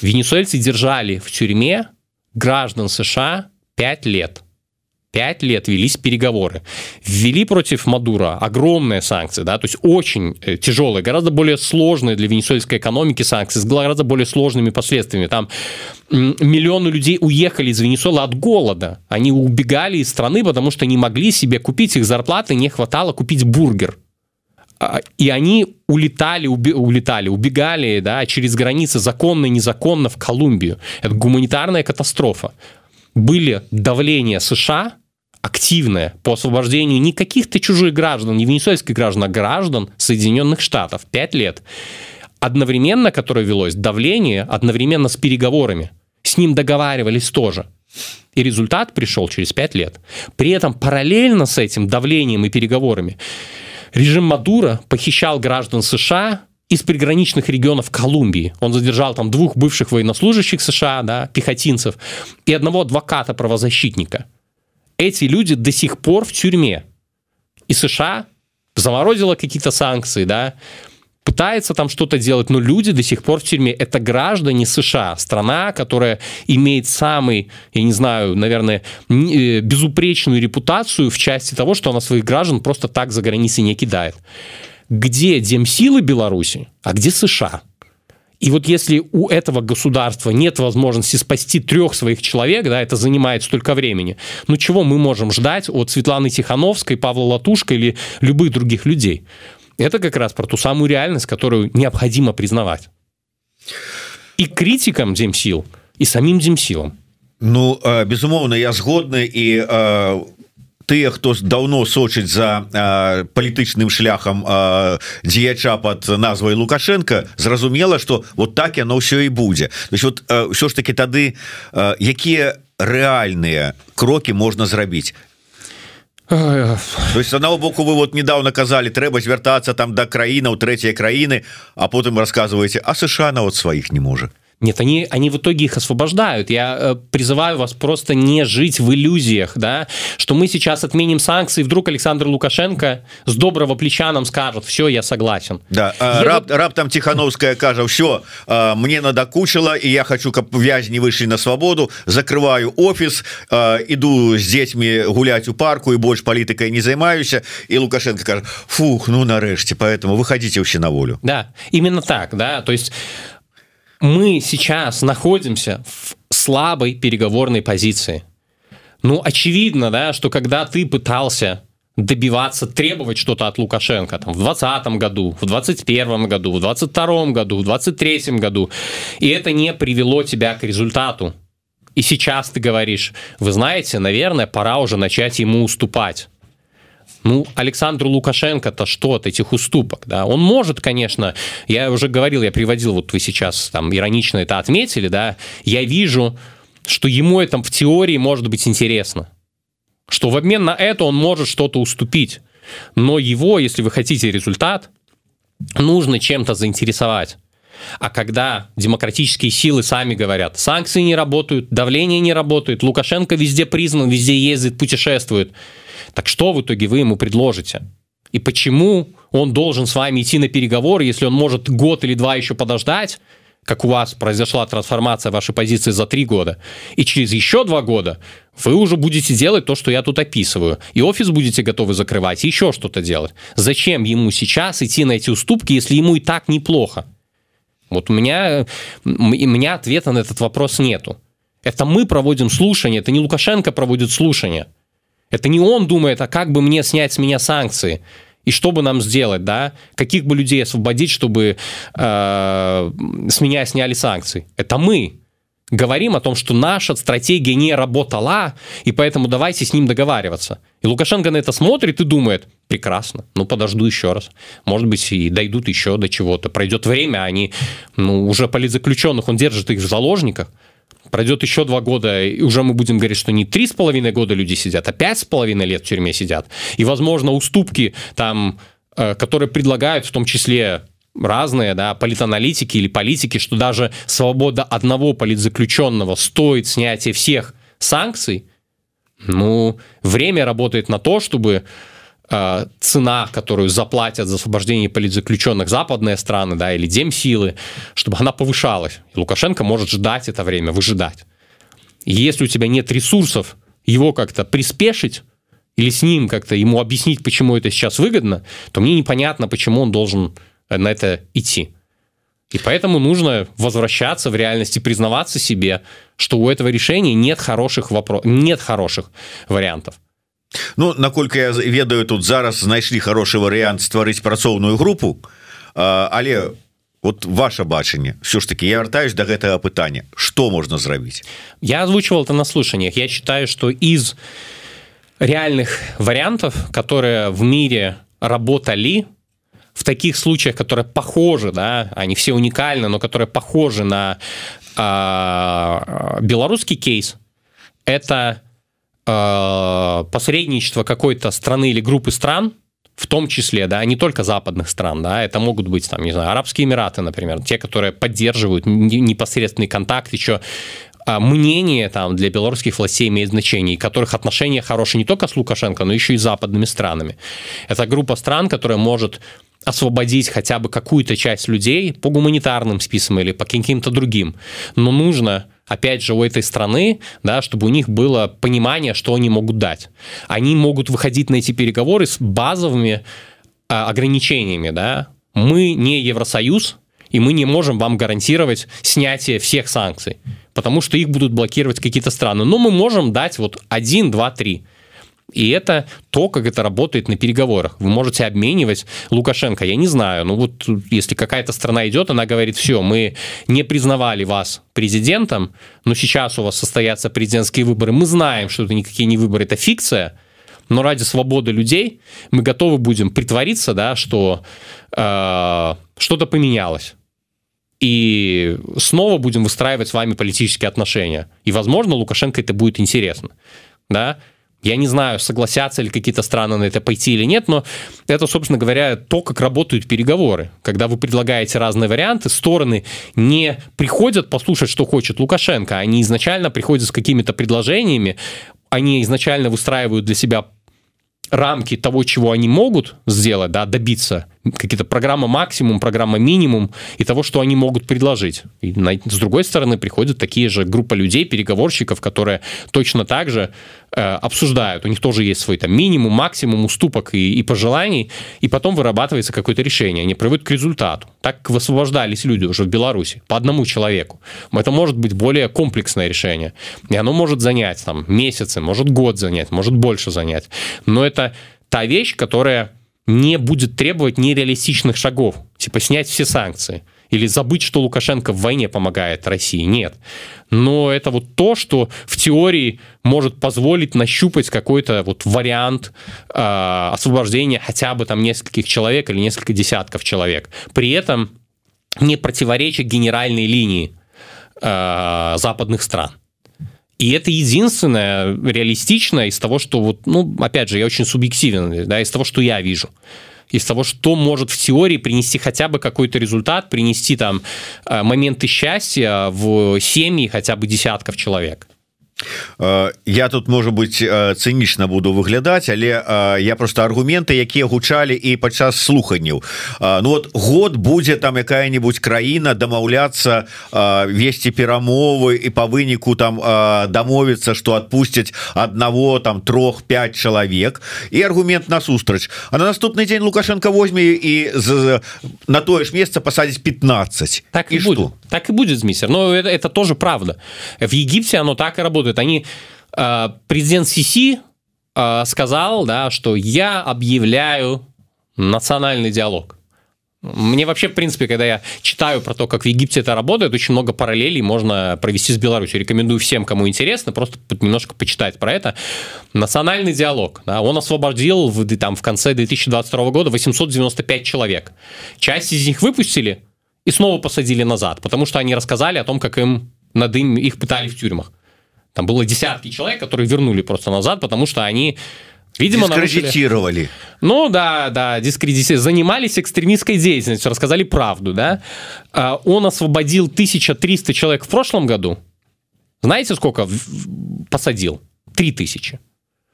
Венесуэльцы держали в тюрьме граждан США 5 лет. 5 лет велись переговоры. Ввели против Мадура огромные санкции, да, то есть очень э, тяжелые, гораздо более сложные для венесуэльской экономики санкции, с гораздо более сложными последствиями. Там миллионы людей уехали из Венесуэлы от голода. Они убегали из страны, потому что не могли себе купить их зарплаты, не хватало купить бургер. А, и они улетали, уби, улетали, убегали да, через границы законно и незаконно в Колумбию. Это гуманитарная катастрофа. Были давления США, активное по освобождению не каких-то чужих граждан, не венесуэльских граждан, а граждан Соединенных Штатов. Пять лет. Одновременно, которое велось, давление одновременно с переговорами. С ним договаривались тоже. И результат пришел через пять лет. При этом параллельно с этим давлением и переговорами режим Мадура похищал граждан США из приграничных регионов Колумбии. Он задержал там двух бывших военнослужащих США, да, пехотинцев, и одного адвоката-правозащитника эти люди до сих пор в тюрьме. И США заморозила какие-то санкции, да, пытается там что-то делать, но люди до сих пор в тюрьме. Это граждане США, страна, которая имеет самый, я не знаю, наверное, э, безупречную репутацию в части того, что она своих граждан просто так за границей не кидает. Где демсилы Беларуси, а где США? И вот если у этого государства нет возможности спасти трех своих человек, да, это занимает столько времени, ну чего мы можем ждать от Светланы Тихановской, Павла Латушка или любых других людей? Это как раз про ту самую реальность, которую необходимо признавать. И критикам Демсил, и самим Демсилам. Ну безумоўна я згодны і тыя хто давно сочыць за э, палітычным шляхам э, дзеяча под назвай лукашенко зразумела что вот так яно ўсё і будзе. То есть вот э, ўсё ж таки тады э, якія рэальныя крокі можна зрабіць? То есть одного боку вы вот недавно казалі трэба звяртацца там до краінаў трэцяй краіны а потым рассказываете а США на вот сваіх не можа Нет, они, они в итоге их освобождают. Я э, призываю вас просто не жить в иллюзиях, да, что мы сейчас отменим санкции, и вдруг Александр Лукашенко с доброго плеча нам скажет, все, я согласен. Да, я... раб, раб там Тихановская кажа, все, мне надокучило, и я хочу, как вязни вышли на свободу, закрываю офис, иду с детьми гулять у парку, и больше политикой не занимаюсь, и Лукашенко скажет, фух, ну нарешті, поэтому выходите вообще на волю. Да, именно так, да, то есть мы сейчас находимся в слабой переговорной позиции. Ну, очевидно, да, что когда ты пытался добиваться, требовать что-то от Лукашенко там, в 2020 году, в 2021 году, в 2022 году, в 2023 году, и это не привело тебя к результату. И сейчас ты говоришь, вы знаете, наверное, пора уже начать ему уступать. Ну, Александру Лукашенко-то что от этих уступок? Да? Он может, конечно, я уже говорил, я приводил, вот вы сейчас там иронично это отметили, да, я вижу, что ему это в теории может быть интересно. Что в обмен на это он может что-то уступить. Но его, если вы хотите результат, нужно чем-то заинтересовать. А когда демократические силы сами говорят, санкции не работают, давление не работает, Лукашенко везде признан, везде ездит, путешествует – так что в итоге вы ему предложите? И почему он должен с вами идти на переговоры, если он может год или два еще подождать, как у вас произошла трансформация вашей позиции за три года, и через еще два года вы уже будете делать то, что я тут описываю, и офис будете готовы закрывать, и еще что-то делать. Зачем ему сейчас идти на эти уступки, если ему и так неплохо? Вот у меня, у меня ответа на этот вопрос нету. Это мы проводим слушание, это не Лукашенко проводит слушание. Это не он думает, а как бы мне снять с меня санкции. И что бы нам сделать, да? Каких бы людей освободить, чтобы э, с меня сняли санкции? Это мы говорим о том, что наша стратегия не работала, и поэтому давайте с ним договариваться. И Лукашенко на это смотрит и думает, прекрасно, ну подожду еще раз. Может быть, и дойдут еще до чего-то. Пройдет время, они, ну, уже политзаключенных, он держит их в заложниках. Пройдет еще два года, и уже мы будем говорить, что не три с половиной года люди сидят, а пять с половиной лет в тюрьме сидят. И, возможно, уступки там, э, которые предлагают, в том числе разные, да, политаналитики или политики, что даже свобода одного политзаключенного стоит снятия всех санкций, ну, время работает на то, чтобы цена, которую заплатят за освобождение политзаключенных западные страны, да, или демсилы, чтобы она повышалась. И Лукашенко может ждать это время, выжидать. И если у тебя нет ресурсов его как-то приспешить, или с ним как-то ему объяснить, почему это сейчас выгодно, то мне непонятно, почему он должен на это идти. И поэтому нужно возвращаться в реальности, признаваться себе, что у этого решения нет хороших вопросов, нет хороших вариантов. Ну наколькі я ведаю тут зараз знайшлі хороший варыянт стварыць працоўную групу. Але вот ваше бачанне все ж таки я вяртаюсь до гэтага пытання. Что можно зрабіць? Я озвучивал это на слушаниях я считаю что из реальных вариантов которые в мире работали в таких случаях, которые похожи, да, они все уникальны, но которые похожи на э, белорусский кейс, это э, посредничество какой-то страны или группы стран, в том числе, да, не только западных стран, да, это могут быть, там, не знаю, Арабские Эмираты, например, те, которые поддерживают непосредственный контакт, еще мнение там для белорусских властей имеет значение, и которых отношения хорошие не только с Лукашенко, но еще и с западными странами. Это группа стран, которая может освободить хотя бы какую-то часть людей по гуманитарным спискам или по каким-то другим. Но нужно опять же, у этой страны, да, чтобы у них было понимание, что они могут дать. Они могут выходить на эти переговоры с базовыми а, ограничениями. Да. Мы не Евросоюз, и мы не можем вам гарантировать снятие всех санкций, потому что их будут блокировать какие-то страны. Но мы можем дать вот один, два, три. И это то, как это работает на переговорах. Вы можете обменивать Лукашенко. Я не знаю, ну вот если какая-то страна идет, она говорит, все, мы не признавали вас президентом, но сейчас у вас состоятся президентские выборы. Мы знаем, что это никакие не выборы, это фикция, но ради свободы людей мы готовы будем притвориться, да, что э, что-то поменялось. И снова будем выстраивать с вами политические отношения. И, возможно, Лукашенко это будет интересно. Да? Я не знаю, согласятся ли какие-то страны на это пойти или нет, но это, собственно говоря, то, как работают переговоры. Когда вы предлагаете разные варианты, стороны не приходят послушать, что хочет Лукашенко, они изначально приходят с какими-то предложениями, они изначально выстраивают для себя рамки того, чего они могут сделать, да, добиться какие-то программа максимум, программа минимум и того, что они могут предложить. И на, с другой стороны приходят такие же группа людей, переговорщиков, которые точно так же э, обсуждают. У них тоже есть свой там минимум, максимум уступок и, и пожеланий, и потом вырабатывается какое-то решение. Они приводят к результату. Так высвобождались люди уже в Беларуси по одному человеку. Это может быть более комплексное решение. И оно может занять там месяцы, может год занять, может больше занять. Но это та вещь, которая не будет требовать нереалистичных шагов, типа снять все санкции или забыть, что Лукашенко в войне помогает России. Нет. Но это вот то, что в теории может позволить нащупать какой-то вот вариант э, освобождения хотя бы там нескольких человек или несколько десятков человек. При этом не противореча генеральной линии э, западных стран. И это единственное реалистичное из того, что вот, ну, опять же, я очень субъективен, да, из того, что я вижу из того, что может в теории принести хотя бы какой-то результат, принести там э, моменты счастья в семьи хотя бы десятков человек. Э, я тут можа быть э, цынічна буду выглядаць але э, я просто аргументы якія гучалі і падчас слуханняў. Ну вот год будзе там якая-нибудь краіна дамаўляцца весці перамовы і по выніку там дамовіцца что отпусцяць одного там трех 5 чалавек. І аргумент насустрач. А на наступны дзень лукашенко возьме і з, на тое ж месца пасадзіць 15 так і, і что так и будет миссер но это, это тоже правда в Египте оно так и работает они э, президент Сиси э, сказал да что я объявляю национальный диалог. Мне вообще, в принципе, когда я читаю про то, как в Египте это работает, очень много параллелей можно провести с Беларусью. Рекомендую всем, кому интересно, просто немножко почитать про это. Национальный диалог. Да, он освободил в, там, в конце 2022 года 895 человек. Часть из них выпустили и снова посадили назад, потому что они рассказали о том, как им над им, их пытали в тюрьмах. Там было десятки человек, которые вернули просто назад, потому что они Видимо, дискредитировали. Нарушили. Ну да, да, дискредитировали. Занимались экстремистской деятельностью, рассказали правду, да. А, он освободил 1300 человек в прошлом году. Знаете, сколько посадил? 3000.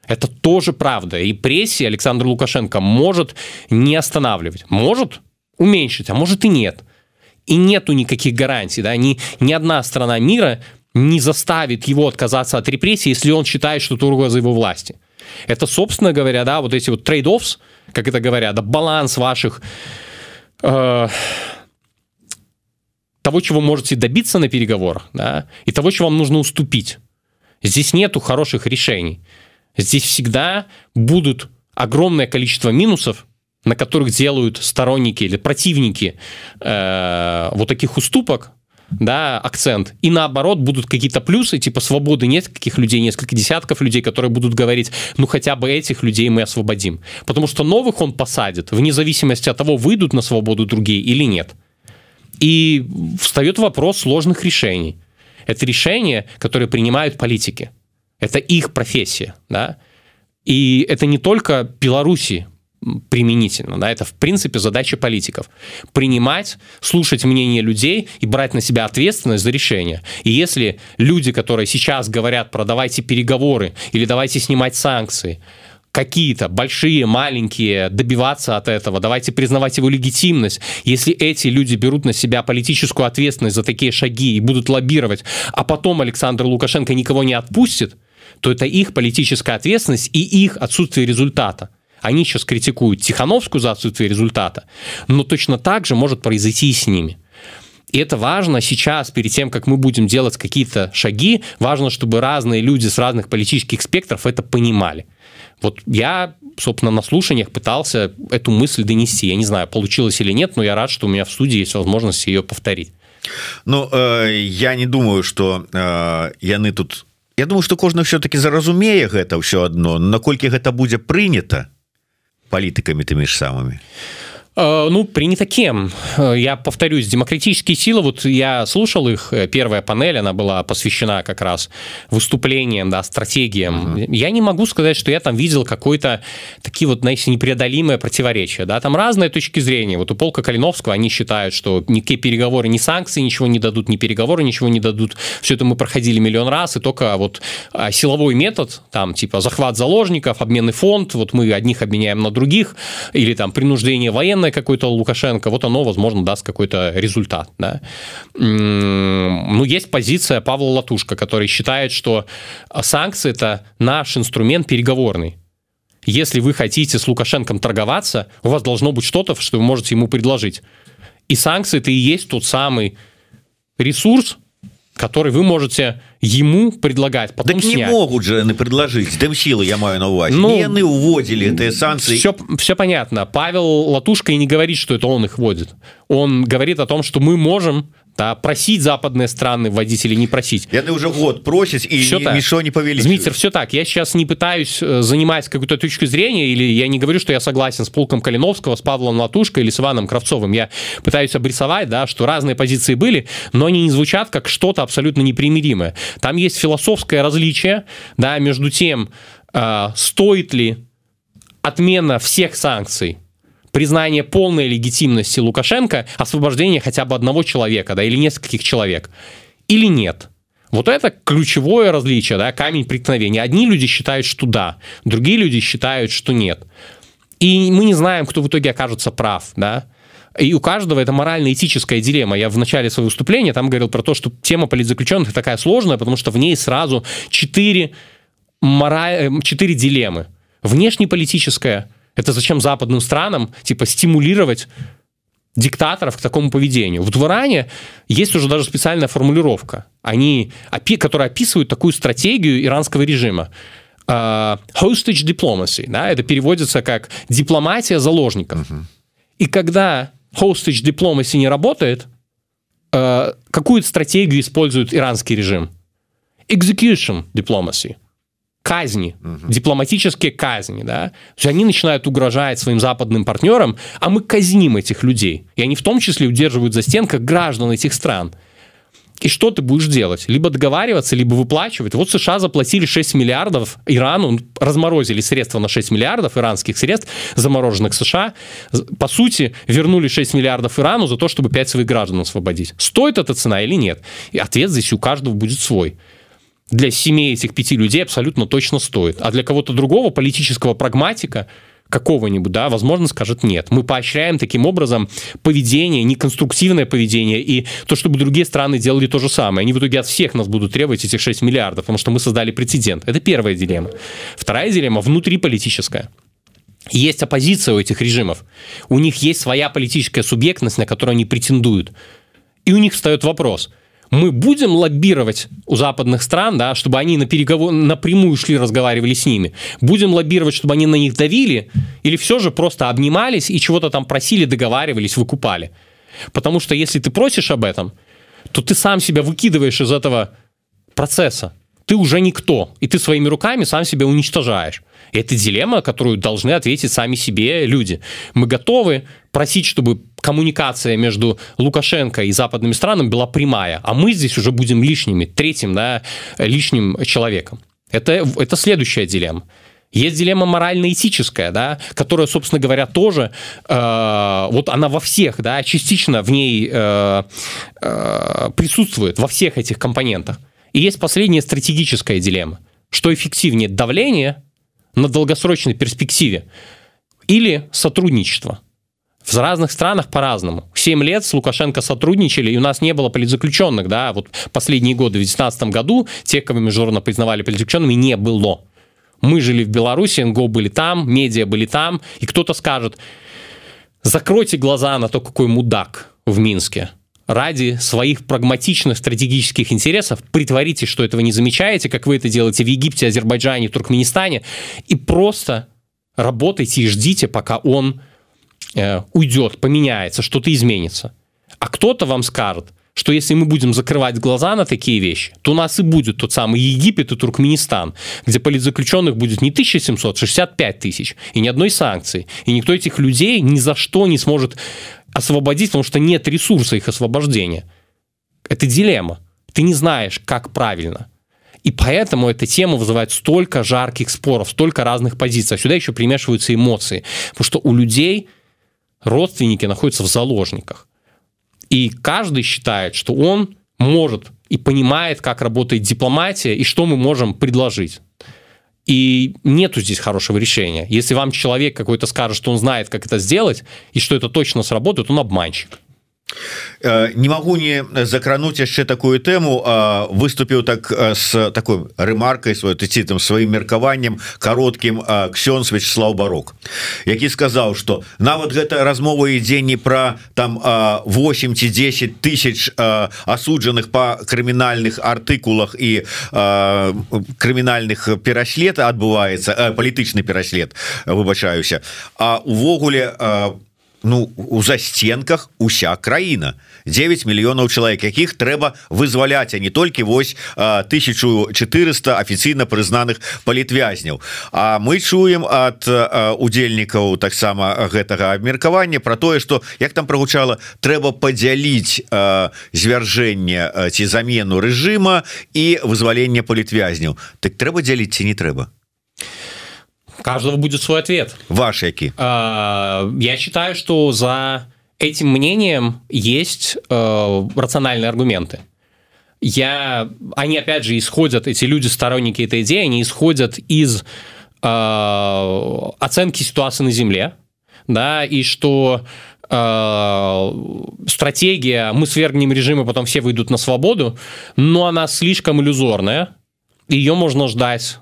Это тоже правда. И прессе Александр Лукашенко может не останавливать. Может уменьшить, а может и нет. И нету никаких гарантий. Да? Ни, ни одна страна мира не заставит его отказаться от репрессий, если он считает, что это угроза его власти. Это, собственно говоря, да, вот эти вот trade-offs, как это говорят, да, баланс ваших э, того, чего можете добиться на переговорах, да, и того, чего вам нужно уступить. Здесь нету хороших решений. Здесь всегда будут огромное количество минусов, на которых делают сторонники или противники э, вот таких уступок, да, акцент. И наоборот, будут какие-то плюсы, типа свободы нескольких людей, несколько десятков людей, которые будут говорить, ну хотя бы этих людей мы освободим. Потому что новых он посадит, вне зависимости от того, выйдут на свободу другие или нет. И встает вопрос сложных решений. Это решения, которые принимают политики. Это их профессия, да. И это не только Беларуси применительно. Да? Это, в принципе, задача политиков. Принимать, слушать мнение людей и брать на себя ответственность за решение. И если люди, которые сейчас говорят про давайте переговоры или давайте снимать санкции, какие-то большие, маленькие, добиваться от этого, давайте признавать его легитимность. Если эти люди берут на себя политическую ответственность за такие шаги и будут лоббировать, а потом Александр Лукашенко никого не отпустит, то это их политическая ответственность и их отсутствие результата. Они сейчас критикуют Тихановскую за отсутствие результата, но точно так же может произойти и с ними. И это важно сейчас, перед тем, как мы будем делать какие-то шаги, важно, чтобы разные люди с разных политических спектров это понимали. Вот я, собственно, на слушаниях пытался эту мысль донести. Я не знаю, получилось или нет, но я рад, что у меня в студии есть возможность ее повторить. Ну э, я не думаю, что э, яны тут Я думаю, что кожны все-таки заразумее гэта ўсё одно наколькі гэта будзе прынята палітыкамі тымі ж самымі Э, Ну, принято кем? Э, я повторюсь, демократические силы, вот я слушал их, э, первая панель, она была посвящена как раз выступлениям, да, стратегиям. Uh-huh. Я не могу сказать, что я там видел какой-то такие вот, знаете, непреодолимое противоречие, да, там разные точки зрения. Вот у Полка Калиновского они считают, что никакие переговоры, ни санкции ничего не дадут, ни переговоры ничего не дадут. Все это мы проходили миллион раз, и только вот а, силовой метод, там, типа захват заложников, обменный фонд, вот мы одних обменяем на других, или там принуждение военных военное какой-то Лукашенко, вот оно, возможно, даст какой-то результат. Да? Ну, есть позиция Павла Латушка, который считает, что санкции – это наш инструмент переговорный. Если вы хотите с Лукашенком торговаться, у вас должно быть что-то, что вы можете ему предложить. И санкции – это и есть тот самый ресурс, который вы можете ему предлагать потом так не могут же они предложить. Дым силы я маю на увазе ну, они уводили эти санкции. все, все понятно. Павел латушка и не говорит что это он их вводит он говорит о том что мы можем да, просить западные страны вводить или не просить. Это уже год просить и все ничего не повели. Дмитрий, все так. Я сейчас не пытаюсь э, занимать какую-то точку зрения, или я не говорю, что я согласен с полком Калиновского, с Павлом Латушкой или с Иваном Кравцовым. Я пытаюсь обрисовать, да, что разные позиции были, но они не звучат как что-то абсолютно непримиримое. Там есть философское различие да, между тем, э, стоит ли отмена всех санкций признание полной легитимности Лукашенко, освобождение хотя бы одного человека, да, или нескольких человек, или нет. Вот это ключевое различие, да, камень преткновения. Одни люди считают, что да, другие люди считают, что нет. И мы не знаем, кто в итоге окажется прав, да. И у каждого это морально-этическая дилемма. Я в начале своего выступления там говорил про то, что тема политзаключенных такая сложная, потому что в ней сразу четыре, мора... Э, четыре дилеммы. Внешнеполитическая, это зачем западным странам, типа, стимулировать диктаторов к такому поведению. В Иране есть уже даже специальная формулировка, они, которая описывает такую стратегию иранского режима. uh, hostage diplomacy, да, это переводится как дипломатия заложников. Uh-huh. И когда hostage diplomacy не работает, uh, какую стратегию использует иранский режим? Execution diplomacy казни, угу. дипломатические казни, да, то есть они начинают угрожать своим западным партнерам, а мы казним этих людей, и они в том числе удерживают за стенках граждан этих стран. И что ты будешь делать? Либо договариваться, либо выплачивать. Вот США заплатили 6 миллиардов Ирану, разморозили средства на 6 миллиардов иранских средств, замороженных США. По сути, вернули 6 миллиардов Ирану за то, чтобы 5 своих граждан освободить. Стоит эта цена или нет? И ответ здесь у каждого будет свой для семей этих пяти людей абсолютно точно стоит. А для кого-то другого политического прагматика какого-нибудь, да, возможно, скажет нет. Мы поощряем таким образом поведение, неконструктивное поведение, и то, чтобы другие страны делали то же самое. Они в итоге от всех нас будут требовать этих 6 миллиардов, потому что мы создали прецедент. Это первая дилемма. Вторая дилемма внутриполитическая. Есть оппозиция у этих режимов. У них есть своя политическая субъектность, на которую они претендуют. И у них встает вопрос – мы будем лоббировать у западных стран, да, чтобы они на переговор напрямую шли, разговаривали с ними. Будем лоббировать, чтобы они на них давили, или все же просто обнимались и чего-то там просили, договаривались, выкупали. Потому что если ты просишь об этом, то ты сам себя выкидываешь из этого процесса. Ты уже никто, и ты своими руками сам себя уничтожаешь. И это дилемма, которую должны ответить сами себе люди. Мы готовы просить, чтобы коммуникация между Лукашенко и западными странами была прямая, а мы здесь уже будем лишними, третьим, да, лишним человеком. Это, это следующая дилемма. Есть дилемма морально-этическая, да, которая, собственно говоря, тоже, э, вот она во всех, да, частично в ней э, э, присутствует, во всех этих компонентах. И есть последняя стратегическая дилемма. Что эффективнее, давление на долгосрочной перспективе или сотрудничество. В разных странах по-разному. Семь лет с Лукашенко сотрудничали, и у нас не было политзаключенных, да, вот последние годы, в 2019 году, тех, кого международно признавали политзаключенными, не было. Мы жили в Беларуси, НГО были там, медиа были там, и кто-то скажет, закройте глаза на то, какой мудак в Минске ради своих прагматичных стратегических интересов притворитесь, что этого не замечаете, как вы это делаете в Египте, Азербайджане, Туркменистане, и просто работайте и ждите, пока он э, уйдет, поменяется, что-то изменится. А кто-то вам скажет, что если мы будем закрывать глаза на такие вещи, то у нас и будет тот самый Египет и Туркменистан, где политзаключенных будет не 1765 тысяч, и ни одной санкции. И никто этих людей ни за что не сможет освободить, потому что нет ресурса их освобождения. Это дилемма. Ты не знаешь, как правильно. И поэтому эта тема вызывает столько жарких споров, столько разных позиций. А сюда еще примешиваются эмоции. Потому что у людей родственники находятся в заложниках. И каждый считает, что он может и понимает, как работает дипломатия и что мы можем предложить. И нету здесь хорошего решения. Если вам человек какой-то скажет, что он знает, как это сделать, и что это точно сработает, он обманщик. Э, не могу не закрануть яшчэ такую тэму выступіў так с э, такой рэмаркай свой ці там сваім меркаваннем кароткім ксён Вячеслав барок які сказаў что нават гэта размова ідзе не пра там 8 ці 10 тысяч асуджаных по крымінальных артыкулах і крымінальных пераслед адбываецца палітычны пераслед выбачаюся а увогуле по ну у засценках уся краіна. 9 мільёнаў чалавек якіх трэба вызваляць а не толькі вось 1400 афіцыйна прызнаных палітвязняў. А мы чуем ад удзельнікаў таксама гэтага абмеркавання про тое что як там прогучала трэба падзяліць звяржэнне ці замену рэжыма і вызвалення палітвязняў так трэба дзяліць ці не трэба каждого будет свой ответ. Ваш який? А, я считаю, что за этим мнением есть э, рациональные аргументы. Я, они опять же исходят, эти люди сторонники этой идеи, они исходят из э, оценки ситуации на Земле, да, и что э, стратегия мы свергнем режим и потом все выйдут на свободу, но она слишком иллюзорная, ее можно ждать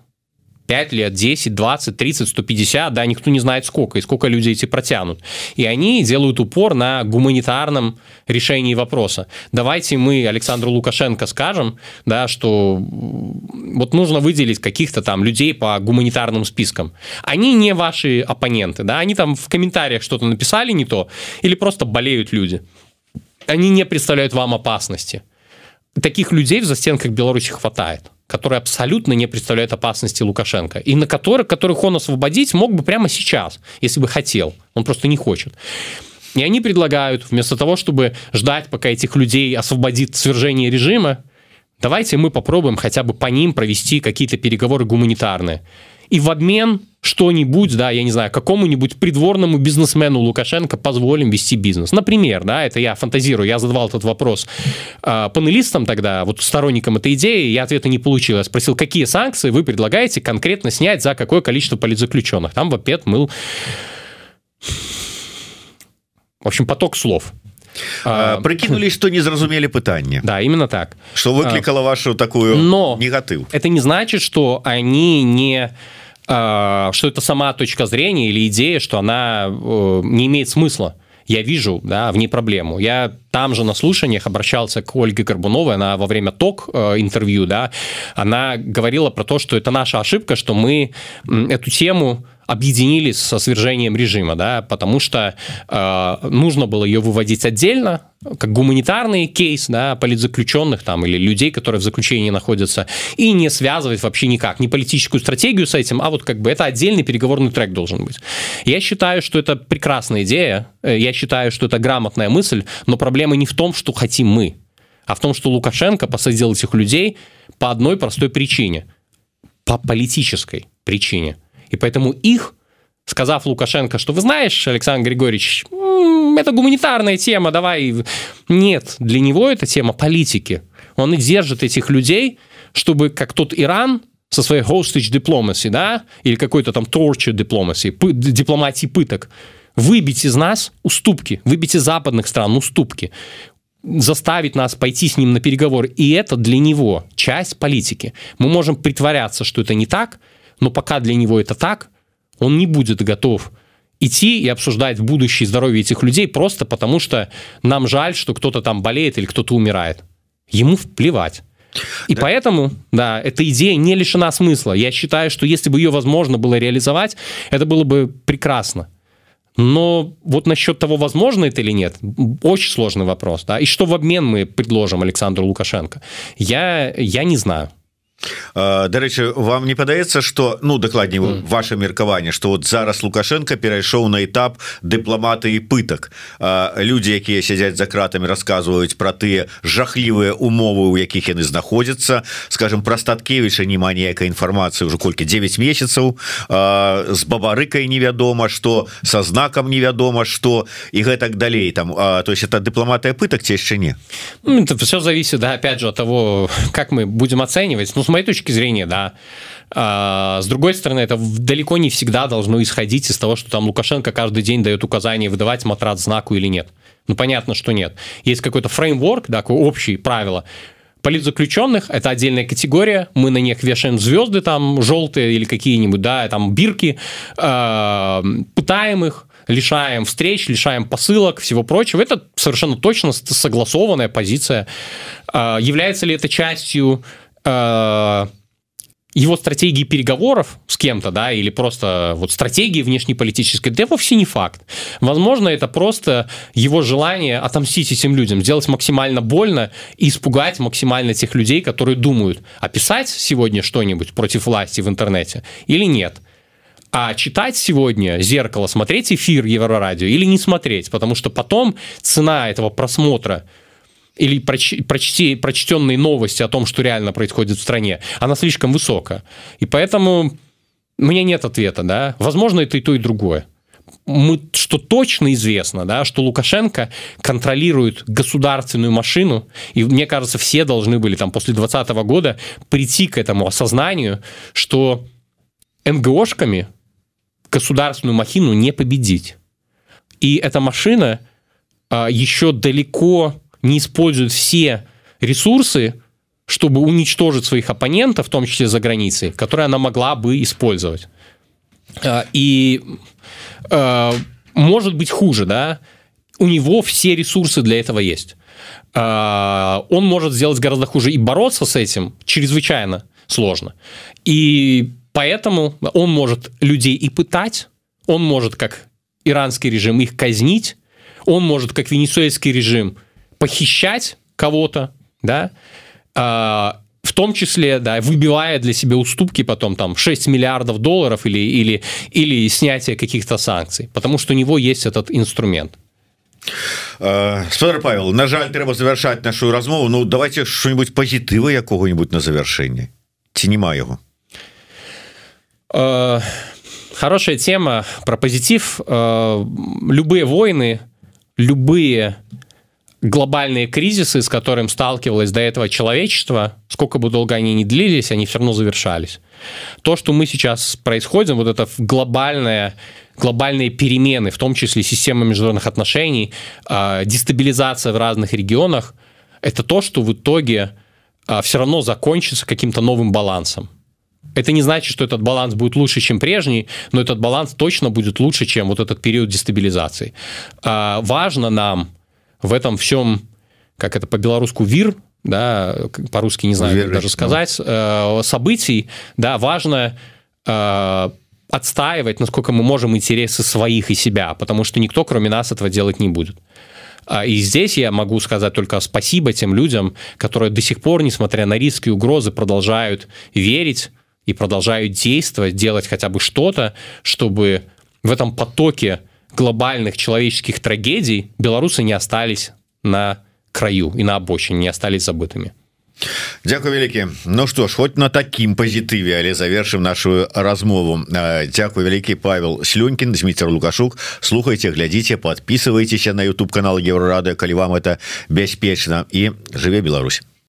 5 лет, 10, 20, 30, 150, да, никто не знает сколько, и сколько люди эти протянут. И они делают упор на гуманитарном решении вопроса. Давайте мы Александру Лукашенко скажем, да, что вот нужно выделить каких-то там людей по гуманитарным спискам. Они не ваши оппоненты, да, они там в комментариях что-то написали не то, или просто болеют люди. Они не представляют вам опасности. Таких людей в застенках Беларуси хватает которые абсолютно не представляют опасности Лукашенко, и на которых, которых он освободить мог бы прямо сейчас, если бы хотел. Он просто не хочет. И они предлагают, вместо того, чтобы ждать, пока этих людей освободит свержение режима, давайте мы попробуем хотя бы по ним провести какие-то переговоры гуманитарные. И в обмен что-нибудь, да, я не знаю, какому-нибудь придворному бизнесмену Лукашенко позволим вести бизнес. Например, да, это я фантазирую, я задавал этот вопрос э, панелистам тогда, вот сторонникам этой идеи, я ответа не получил. Я спросил, какие санкции вы предлагаете конкретно снять за какое количество политзаключенных? Там в ответ был... В общем, поток слов. А, прыкинули что не зразумелі пытанне да именно так что выклікала вашу такую но негатыв это не значит что они не что это сама точка зрения или идея что она э, не имеет смысла. Я вижу да в ней проблему. Я там же на слушаниях обращался к Ольге Горбуновой она во время ток э, интервью да она говорила про то что это наша ошибка что мы эту тему в объединились со свержением режима, да, потому что э, нужно было ее выводить отдельно, как гуманитарный кейс, да, политзаключенных там или людей, которые в заключении находятся, и не связывать вообще никак, не политическую стратегию с этим, а вот как бы это отдельный переговорный трек должен быть. Я считаю, что это прекрасная идея, э, я считаю, что это грамотная мысль, но проблема не в том, что хотим мы, а в том, что Лукашенко посадил этих людей по одной простой причине, по политической причине – И поэтому их, сказав Лукашенко, что вы знаешь, Александр Григорьевич, это гуманитарная тема, давай. Нет, для него это тема политики. Он и держит этих людей, чтобы как тот Иран со своей hostage diplomacy, да, или какой-то там torture diplomacy, дипломатии пыток, выбить из нас уступки, выбить из западных стран уступки, заставить нас пойти с ним на переговоры. И это для него часть политики. Мы можем притворяться, что это не так, но пока для него это так, он не будет готов идти и обсуждать будущее здоровье этих людей просто потому, что нам жаль, что кто-то там болеет или кто-то умирает. Ему вплевать. И да. поэтому, да, эта идея не лишена смысла. Я считаю, что если бы ее возможно было реализовать, это было бы прекрасно. Но вот насчет того, возможно это или нет, очень сложный вопрос. Да? И что в обмен мы предложим Александру Лукашенко, я, я не знаю. Дарэчы вам не падаецца что ну дакладней mm. ваше меркаванне что вот зараз лукашенко перайшоў на этап дыпламаты і пытак? Люди якія сядзяць за кратами рассказываюць про тыя жахлівыя умовы у якіх яны знаходзяцца. Скажем про статкевича нема ніякай інфармацыі уже колькі 9 месяцаў. З бабарыкай невядома что со знаком невядома что і гэтак далей там. А, то есть это дыпламатыя пытак ці яшчэ не? Ну, все зависит да опять же от того как мы будем оценивать. Ну моей точки зрения, да. А, с другой стороны, это далеко не всегда должно исходить из того, что там Лукашенко каждый день дает указание выдавать матрат знаку или нет. Ну, понятно, что нет. Есть какой-то фреймворк, да, такое общее правило. Политзаключенных – это отдельная категория, мы на них вешаем звезды там желтые или какие-нибудь, да, там бирки, э, пытаем их, лишаем встреч, лишаем посылок, всего прочего. Это совершенно точно согласованная позиция. Э, является ли это частью его стратегии переговоров с кем-то, да, или просто вот стратегии внешнеполитической, да вовсе не факт. Возможно, это просто его желание отомстить этим людям, сделать максимально больно и испугать максимально тех людей, которые думают, описать сегодня что-нибудь против власти в интернете или нет. А читать сегодня зеркало, смотреть эфир Еврорадио или не смотреть, потому что потом цена этого просмотра – или проч, прочти, прочтенные новости о том, что реально происходит в стране, она слишком высокая. И поэтому у меня нет ответа, да. Возможно, это и то, и другое. Мы, что точно известно, да, что Лукашенко контролирует государственную машину, и мне кажется, все должны были там после 2020 года прийти к этому осознанию, что НГОшками государственную махину не победить. И эта машина а, еще далеко не используют все ресурсы, чтобы уничтожить своих оппонентов, в том числе за границей, которые она могла бы использовать. А, и э, может быть хуже, да, у него все ресурсы для этого есть. А, он может сделать гораздо хуже и бороться с этим чрезвычайно сложно. И поэтому он может людей и пытать, он может, как иранский режим, их казнить, он может, как венесуэльский режим, похищать кого-то, да, а, в том числе, да, выбивая для себя уступки потом там 6 миллиардов долларов или, или, или снятие каких-то санкций, потому что у него есть этот инструмент. Спадар Павел на жаль трэба завершаць нашу размову Ну давайте что-нибудь пазітывы якога-нибудь на завяршэнне ці няма яго хорошая тема про позитив. Любые войны любые глобальные кризисы, с которым сталкивалось до этого человечество, сколько бы долго они ни длились, они все равно завершались. То, что мы сейчас происходим, вот это глобальное глобальные перемены, в том числе система международных отношений, э, дестабилизация в разных регионах, это то, что в итоге э, все равно закончится каким-то новым балансом. Это не значит, что этот баланс будет лучше, чем прежний, но этот баланс точно будет лучше, чем вот этот период дестабилизации. Э, важно нам в этом всем, как это по-белорусски, вир, да, по-русски не знаю, как даже сказать, э, событий, да, важно э, отстаивать, насколько мы можем интересы своих и себя, потому что никто, кроме нас, этого делать не будет. А, и здесь я могу сказать только спасибо тем людям, которые до сих пор, несмотря на риски и угрозы, продолжают верить и продолжают действовать, делать хотя бы что-то, чтобы в этом потоке глобальных человеческих трагедий белорусы не остались на краю и на обочине, не остались забытыми. Дякую вялікі Ну что ж хоть на таким пазітыве але завершым нашу размову Дякую вялікі Павел слюнькин Дмитр лукашук слухайте глядзіце подписывайтесь на YouTube канал еврорады калі вам это бяспечна і жыве Беларусь